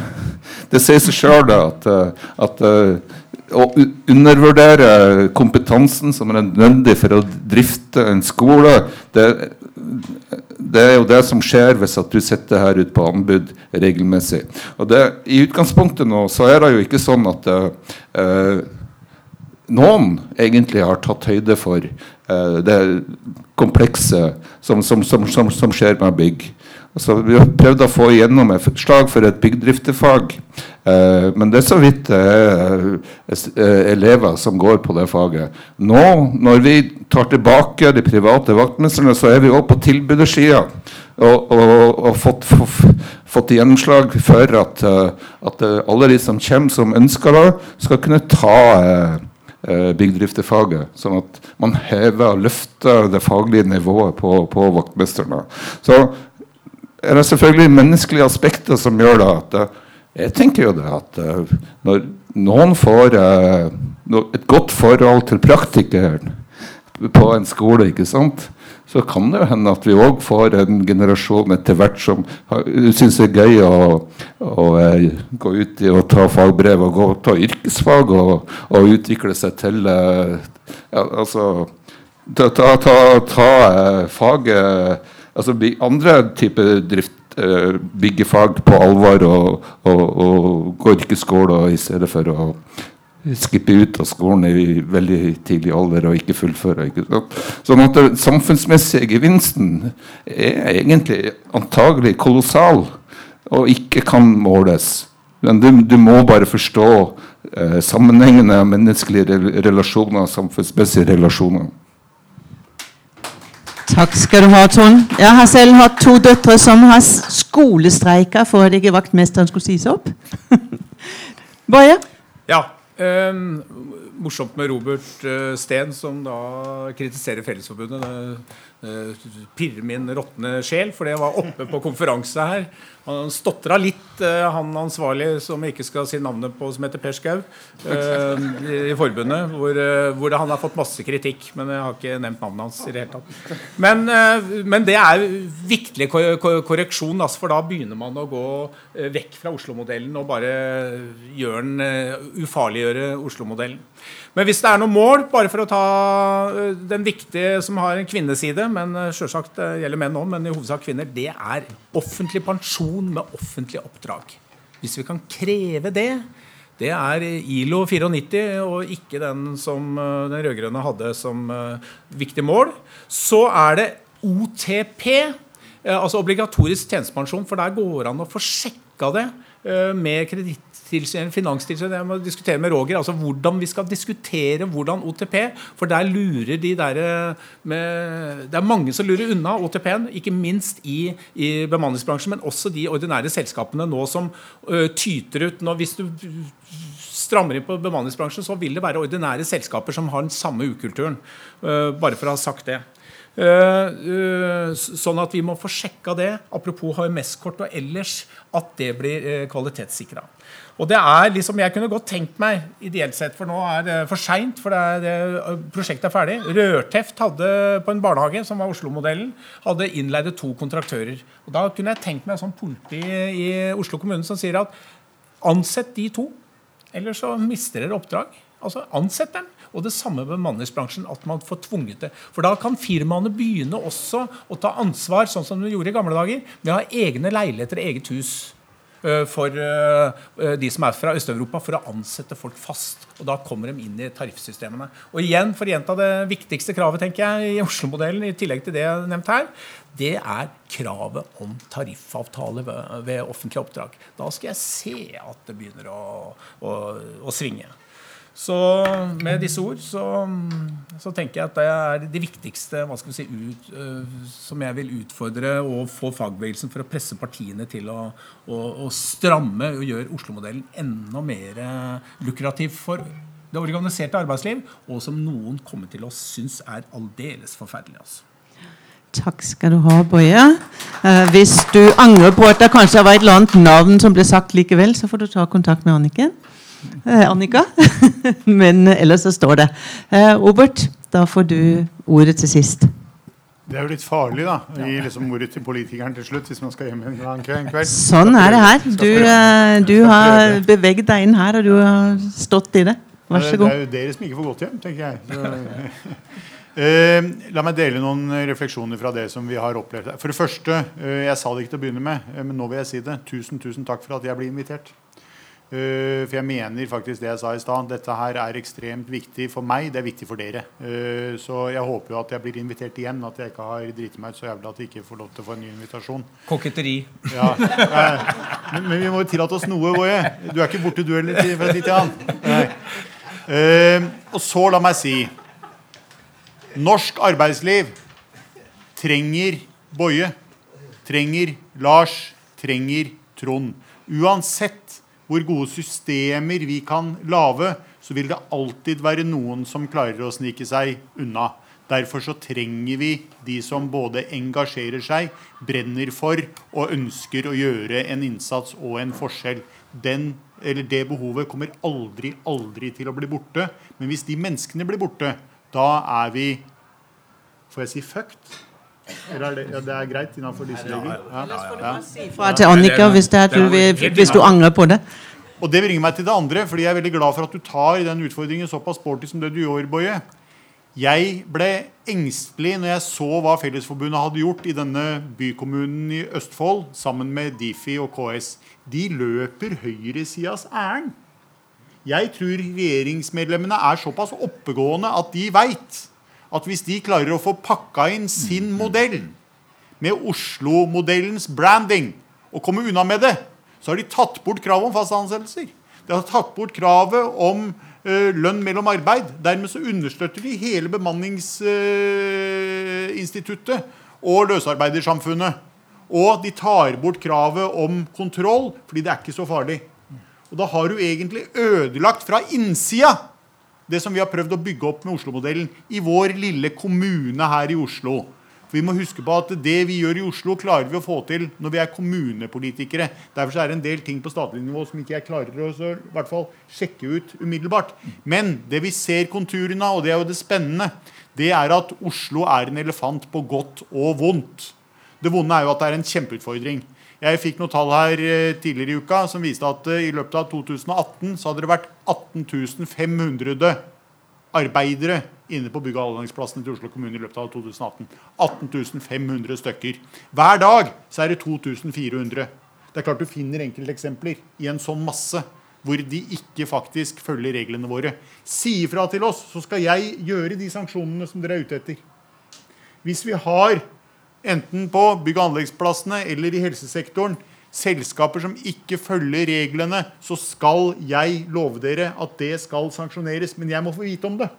Det sier seg sjøl at, at å undervurdere kompetansen som er nødvendig for å drifte en skole, det, det er jo det som skjer hvis at du setter her ut på anbud regelmessig. Og det, I utgangspunktet nå så er det jo ikke sånn at uh, noen egentlig har tatt høyde for det komplekse som, som, som, som, skjer med bygg. Altså, vi har prøvd å få igjennom et slag for et byggdriftefag. Eh, men det er så vidt det er elever som går på det faget. Nå, når vi tar tilbake de private vaktmestrene, så er vi òg på tilbudersida. Og, og, og fått, fått, gjennomslag for at, eh, at, eh, alle de som kommer som ønsker det, skal kunne ta eh, byggdriftefaget. Sånn at man hever og løfter det faglige nivået på, på vaktmesterne. Så er det selvfølgelig menneskelige aspekter som gjør det at uh, Jeg tenker jo det at uh, når noen får et godt forhold til praktikeren på en skole, ikke sant, så kan det jo hende at vi òg får en generasjon etter hvert som syns det er gøy å, å gå ut i å ta fagbrev og gå, ta yrkesfag og, og utvikle seg til ja, altså ta, ta, ta, ta faget altså andre typer drift uh, byggefag på alvor og, og, og gå yrkesskole i stedet for å skippe ut av skolen i veldig tidlig alder og ikke fullføre. Ikke sant? Sånn at den samfunnsmessige gevinsten er egentlig antagelig kolossal og ikke kan måles. Men du, du må bare forstå eh, sammenhengene av menneskelige relasjoner, samfunnsmessige relasjoner. Takk skal du ha, Trond. Jeg har selv hatt to døtre som har skolestreika for at ikke vaktmesteren skulle sies opp. (laughs) Boje? Ja. Eh, morsomt med Robert eh, Steen, som da kritiserer Fellesforbundet. Det pirrer min råtne sjel, for det var oppe på konferanse her. Han stotra litt, uh, han ansvarlig som jeg ikke skal si navnet på, som heter Per Skau, uh, i, forbundet, hvor, uh, hvor han har fått masse kritikk. Men jeg har ikke nevnt navnet hans i det hele tatt. Men, men det er viktig korreksjon, altså, for da begynner man å gå vekk fra Oslo-modellen og bare ufarliggjøre Oslo-modellen. Men hvis det er noe mål, bare for å ta den viktige som har en kvinneside, men selvsagt gjelder menn òg, men i hovedsak kvinner, det er offentlig pensjon med offentlig oppdrag. Hvis vi kan kreve det, det er ILO 94 og ikke den som eh, den rød-grønne hadde som viktig mål. Så er det OTP, altså obligatorisk tjenestepensjon, for der går an å få sjekka det med kreditt Finanstilsynet, jeg må diskutere med Roger altså hvordan vi skal diskutere hvordan OTP For der lurer de der eh, med, Det er mange som lurer unna OTP-en, ikke minst i, i, bemanningsbransjen, men også de ordinære selskapene nå som ø, tyter ut. Nå, hvis du strammer inn på bemanningsbransjen, så vil det være ordinære selskaper som har den samme ukulturen. Uh, bare for å ha sagt det. Uh, uh, sånn at vi må få sjekka det, apropos HMS-kort og ellers, at det blir kvalitetssikra. Og det er liksom, Jeg kunne godt tenkt meg, ideelt sett, for nå er det for seint, for det er, det, prosjektet er ferdig. Rørteft hadde på en barnehage, som var Oslo-modellen, hadde innleide to kontraktører. Og Da kunne jeg tenkt meg en sånn politi i Oslo kommune som sier at ansett de to, eller så mister dere oppdrag. Altså ansett dem. Og det samme med bemanningsbransjen. At man får tvunget det. For da kan firmaene begynne også å ta ansvar, sånn som de gjorde i gamle dager, med å ha egne leiligheter og eget hus. Eh, for eh, eh, de som er fra Øst-Europa, for å ansette folk fast. Og Da kommer de inn i tariffsystemene. Og igjen, for å gjenta det viktigste kravet tenker jeg, i Oslo-modellen, i tillegg til det jeg har nevnt her, det er kravet om tariffavtale ved offentlige oppdrag. Da skal jeg se at det begynner å, å, å svinge. Så med disse ord så, så, tenker jeg at det er det viktigste hva skal vi si, ut, uh, som jeg vil utfordre og få fagbevegelsen for å presse partiene til å, å, å stramme og gjøre Oslo-modellen enda mer lukrativ for det organiserte arbeidsliv, og som noen kommer til å synes er aldeles forferdelig. altså. Takk skal du ha, Boje. Eh, hvis du angrer på at det kanskje var et eller annet navn som ble sagt likevel, så får du ta kontakt med Anniken. Eh, Annika. (laughs) Men ellers så står det. Eh, Robert, da får du ordet til sist. Det er jo litt farlig, da. Å gi liksom ordet til politikeren til slutt hvis man skal hjem en kveld. Sånn er det her. Du, eh, du har beveget deg inn her, og du har stått i det. Vær så god. Det er jo dere som ikke får gått hjem, tenker jeg. Så, eh, (laughs) la meg dele noen refleksjoner fra det som vi har opplevd. For det første, eh, jeg sa det ikke til å begynne med, eh, men nå vil jeg si det. Tusen, tusen takk for at jeg ble invitert. Uh, for jeg mener faktisk det jeg sa i stad. Dette her er ekstremt viktig for meg. Det er viktig for dere. Uh, så jeg håper jo at jeg blir invitert igjen. At jeg ikke har driti meg ut så jævlig at jeg ikke får lov til å få en ny invitasjon. Koketteri. Ja. Uh, men, men, vi må jo tillate oss noe, Boje. Du er ikke borte, du heller, fra tid til annen. og så la meg si Norsk arbeidsliv trenger Boje. Trenger Lars. Trenger Trond. Uansett hvor gode systemer vi kan lage, så vil det alltid være noen som klarer å snike seg unna. Derfor så trenger vi de som både engasjerer seg, brenner for og ønsker å gjøre en innsats og en forskjell. Den, det behovet kommer aldri, aldri til å bli borte. Men hvis de menneskene blir borte, da er vi Får jeg si fucked? Eller er det, ja, det er greit innenfor disse regler? Ja. Ja. Si fra til Annika hvis, du, hvis du angrer på det. Og Det bringer meg til det andre, fordi jeg er veldig glad for at du tar den utfordringen såpass sporty som det du gjør, Boje. Jeg ble engstelig når jeg så hva Fellesforbundet hadde gjort i denne bykommunen i Østfold sammen med Difi og KS. De løper høyresidas ærend. Jeg tror regjeringsmedlemmene er såpass oppegående at de veit at hvis de klarer å få pakka inn sin modell med Oslo-modellens branding og komme unna med det, så har de tatt bort kravet om faste ansettelser. De har tatt bort kravet om uh, lønn mellom arbeid. Dermed så understøtter de hele bemanningsinstituttet uh, og løsarbeidersamfunnet. Og de tar bort kravet om kontroll, fordi det er ikke så farlig. Og da har du egentlig ødelagt fra innsida det som vi har prøvd å bygge opp med Oslo-modellen i vår lille kommune her i Oslo. For Vi må huske på at det vi gjør i Oslo, klarer vi å få til når vi er kommunepolitikere. Derfor er det en del ting på statlig nivå som ikke jeg klarer å i hvert fall sjekke ut umiddelbart. Men det vi ser konturene av, og det er jo det spennende, det er at Oslo er en elefant på godt og vondt. Det vonde er jo at det er en kjempeutfordring. Jeg fikk noen tall her eh, tidligere i uka som viste at eh, i løpet av 2018 så hadde det vært 18 500 arbeidere inne på bygg- og anleggsplassene til Oslo kommune i løpet av 2018. 18 500 stykker. Hver dag så er det 2400. Det er klart du finner enkelteksempler i en sånn masse hvor de ikke faktisk følger reglene våre. Si ifra til oss, så skal jeg gjøre de sanksjonene som dere er ute etter. Hvis vi har enten på bygg- og anleggsplassene eller i helsesektoren, selskaper som ikke følger reglene, så skal jeg love dere at det skal sanksjoneres. Men jeg må få vite om det.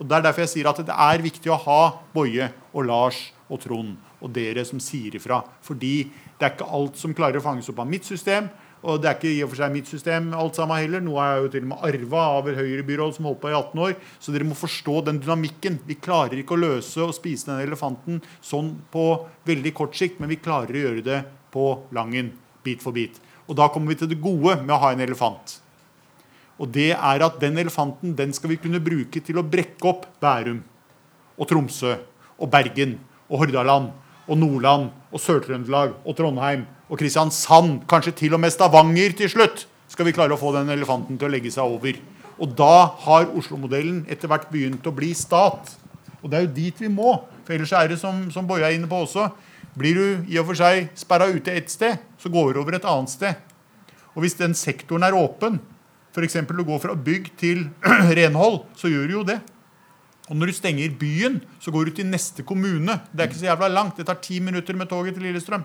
Og Det er derfor jeg sier at det er viktig å ha Boje og Lars og Trond og dere som sier ifra. Fordi det er ikke alt som klarer å fanges opp av mitt system. Og det er ikke i og for seg mitt system alt sammen heller. Noe er jo til og med arva av et høyrebyråd som holdt på i 18 år. Så dere må forstå den dynamikken. Vi klarer ikke å løse og spise den elefanten sånn på veldig kort sikt, men vi klarer å gjøre det på langen, bit for bit. Og da kommer vi til det gode med å ha en elefant. Og det er at den elefanten den skal vi kunne bruke til å brekke opp Bærum og Tromsø og Bergen og Hordaland og Nordland og Sør-Trøndelag og Trondheim og Kristiansand, kanskje til og med Stavanger til slutt, skal vi klare å få den elefanten til å legge seg over. Og da har Oslo-modellen etter hvert begynt å bli stat. Og det er jo dit vi må. For ellers er det som, som Boje er inne på også. Blir du i og for seg sperra ute ett sted, så går du over et annet sted. Og hvis den sektoren er åpen, f.eks. du går fra bygg til (clears throat) renhold, så gjør du jo det. Og når du stenger byen, så går du til neste kommune. Det er ikke så jævla langt. Det tar ti minutter med toget til Lillestrøm.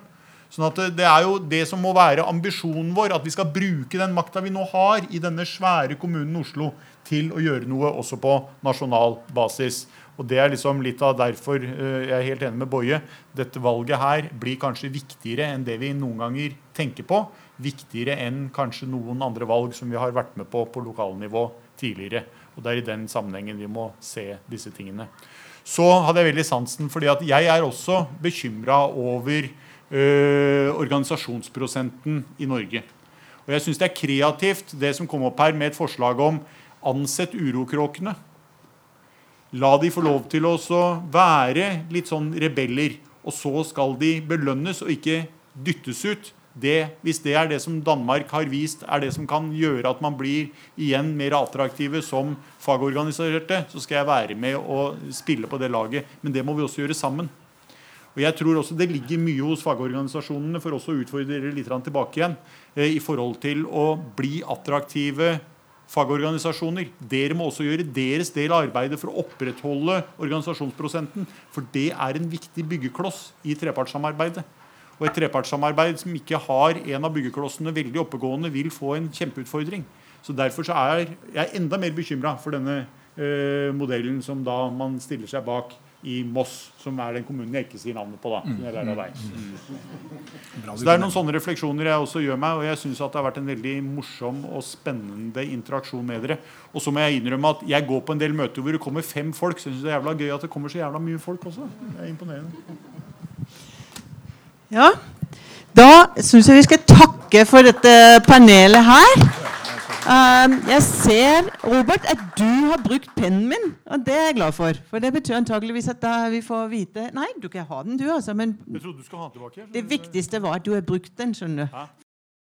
Sånn at Det er jo det som må være ambisjonen vår, at vi skal bruke den makta vi nå har i denne svære kommunen Oslo, til å gjøre noe også på nasjonal basis. Og Det er liksom litt av derfor eh, jeg er helt enig med Boje. Dette valget her blir kanskje viktigere enn det vi noen ganger tenker på. Viktigere enn kanskje noen andre valg som vi har vært med på på lokalnivå tidligere. Og Det er i den sammenhengen vi må se disse tingene. Så hadde jeg veldig sansen fordi at jeg er også bekymra over organisasjonsprosenten i Norge. Og jeg syns det er kreativt det som kom opp her med et forslag om ansett urokråkene. La de få lov til å være litt sånn rebeller. Og så skal de belønnes og ikke dyttes ut. Det, hvis det er det som Danmark har vist er det som kan gjøre at man blir igjen mer attraktive som fagorganiserte, så skal jeg være med og spille på det laget. Men det må vi også gjøre sammen. Og jeg tror også Det ligger mye hos fagorganisasjonene for også å utfordre litt tilbake igjen eh, i forhold til å bli attraktive fagorganisasjoner. Dere må også gjøre deres del av arbeidet for å opprettholde organisasjonsprosenten. For det er en viktig byggekloss i trepartssamarbeidet. Og et trepartssamarbeid som ikke har en av byggeklossene veldig oppegående, vil få en kjempeutfordring. Så Derfor så er jeg enda mer bekymra for denne eh, modellen som da man stiller seg bak i Moss, som er den kommunen jeg ikke sier navnet på. da, av deg. Så Det er noen sånne refleksjoner jeg også gjør meg, og jeg syns det har vært en veldig morsom og spennende interaksjon med dere. Og så må jeg innrømme at jeg går på en del møter hvor det kommer fem folk. Så jeg synes det er jævla gøy at det kommer så jævla mye folk også. Det er imponerende. Ja, da syns jeg vi skal takke for dette panelet her. Um, jeg ser, Robert, at du har brukt pennen min, og det er jeg glad for. For det betyr antakeligvis at da vi får vite Nei, du kan ha den, du, altså. Men Jeg trodde du skulle ha den tilbake. det viktigste var at du har brukt den, skjønner du.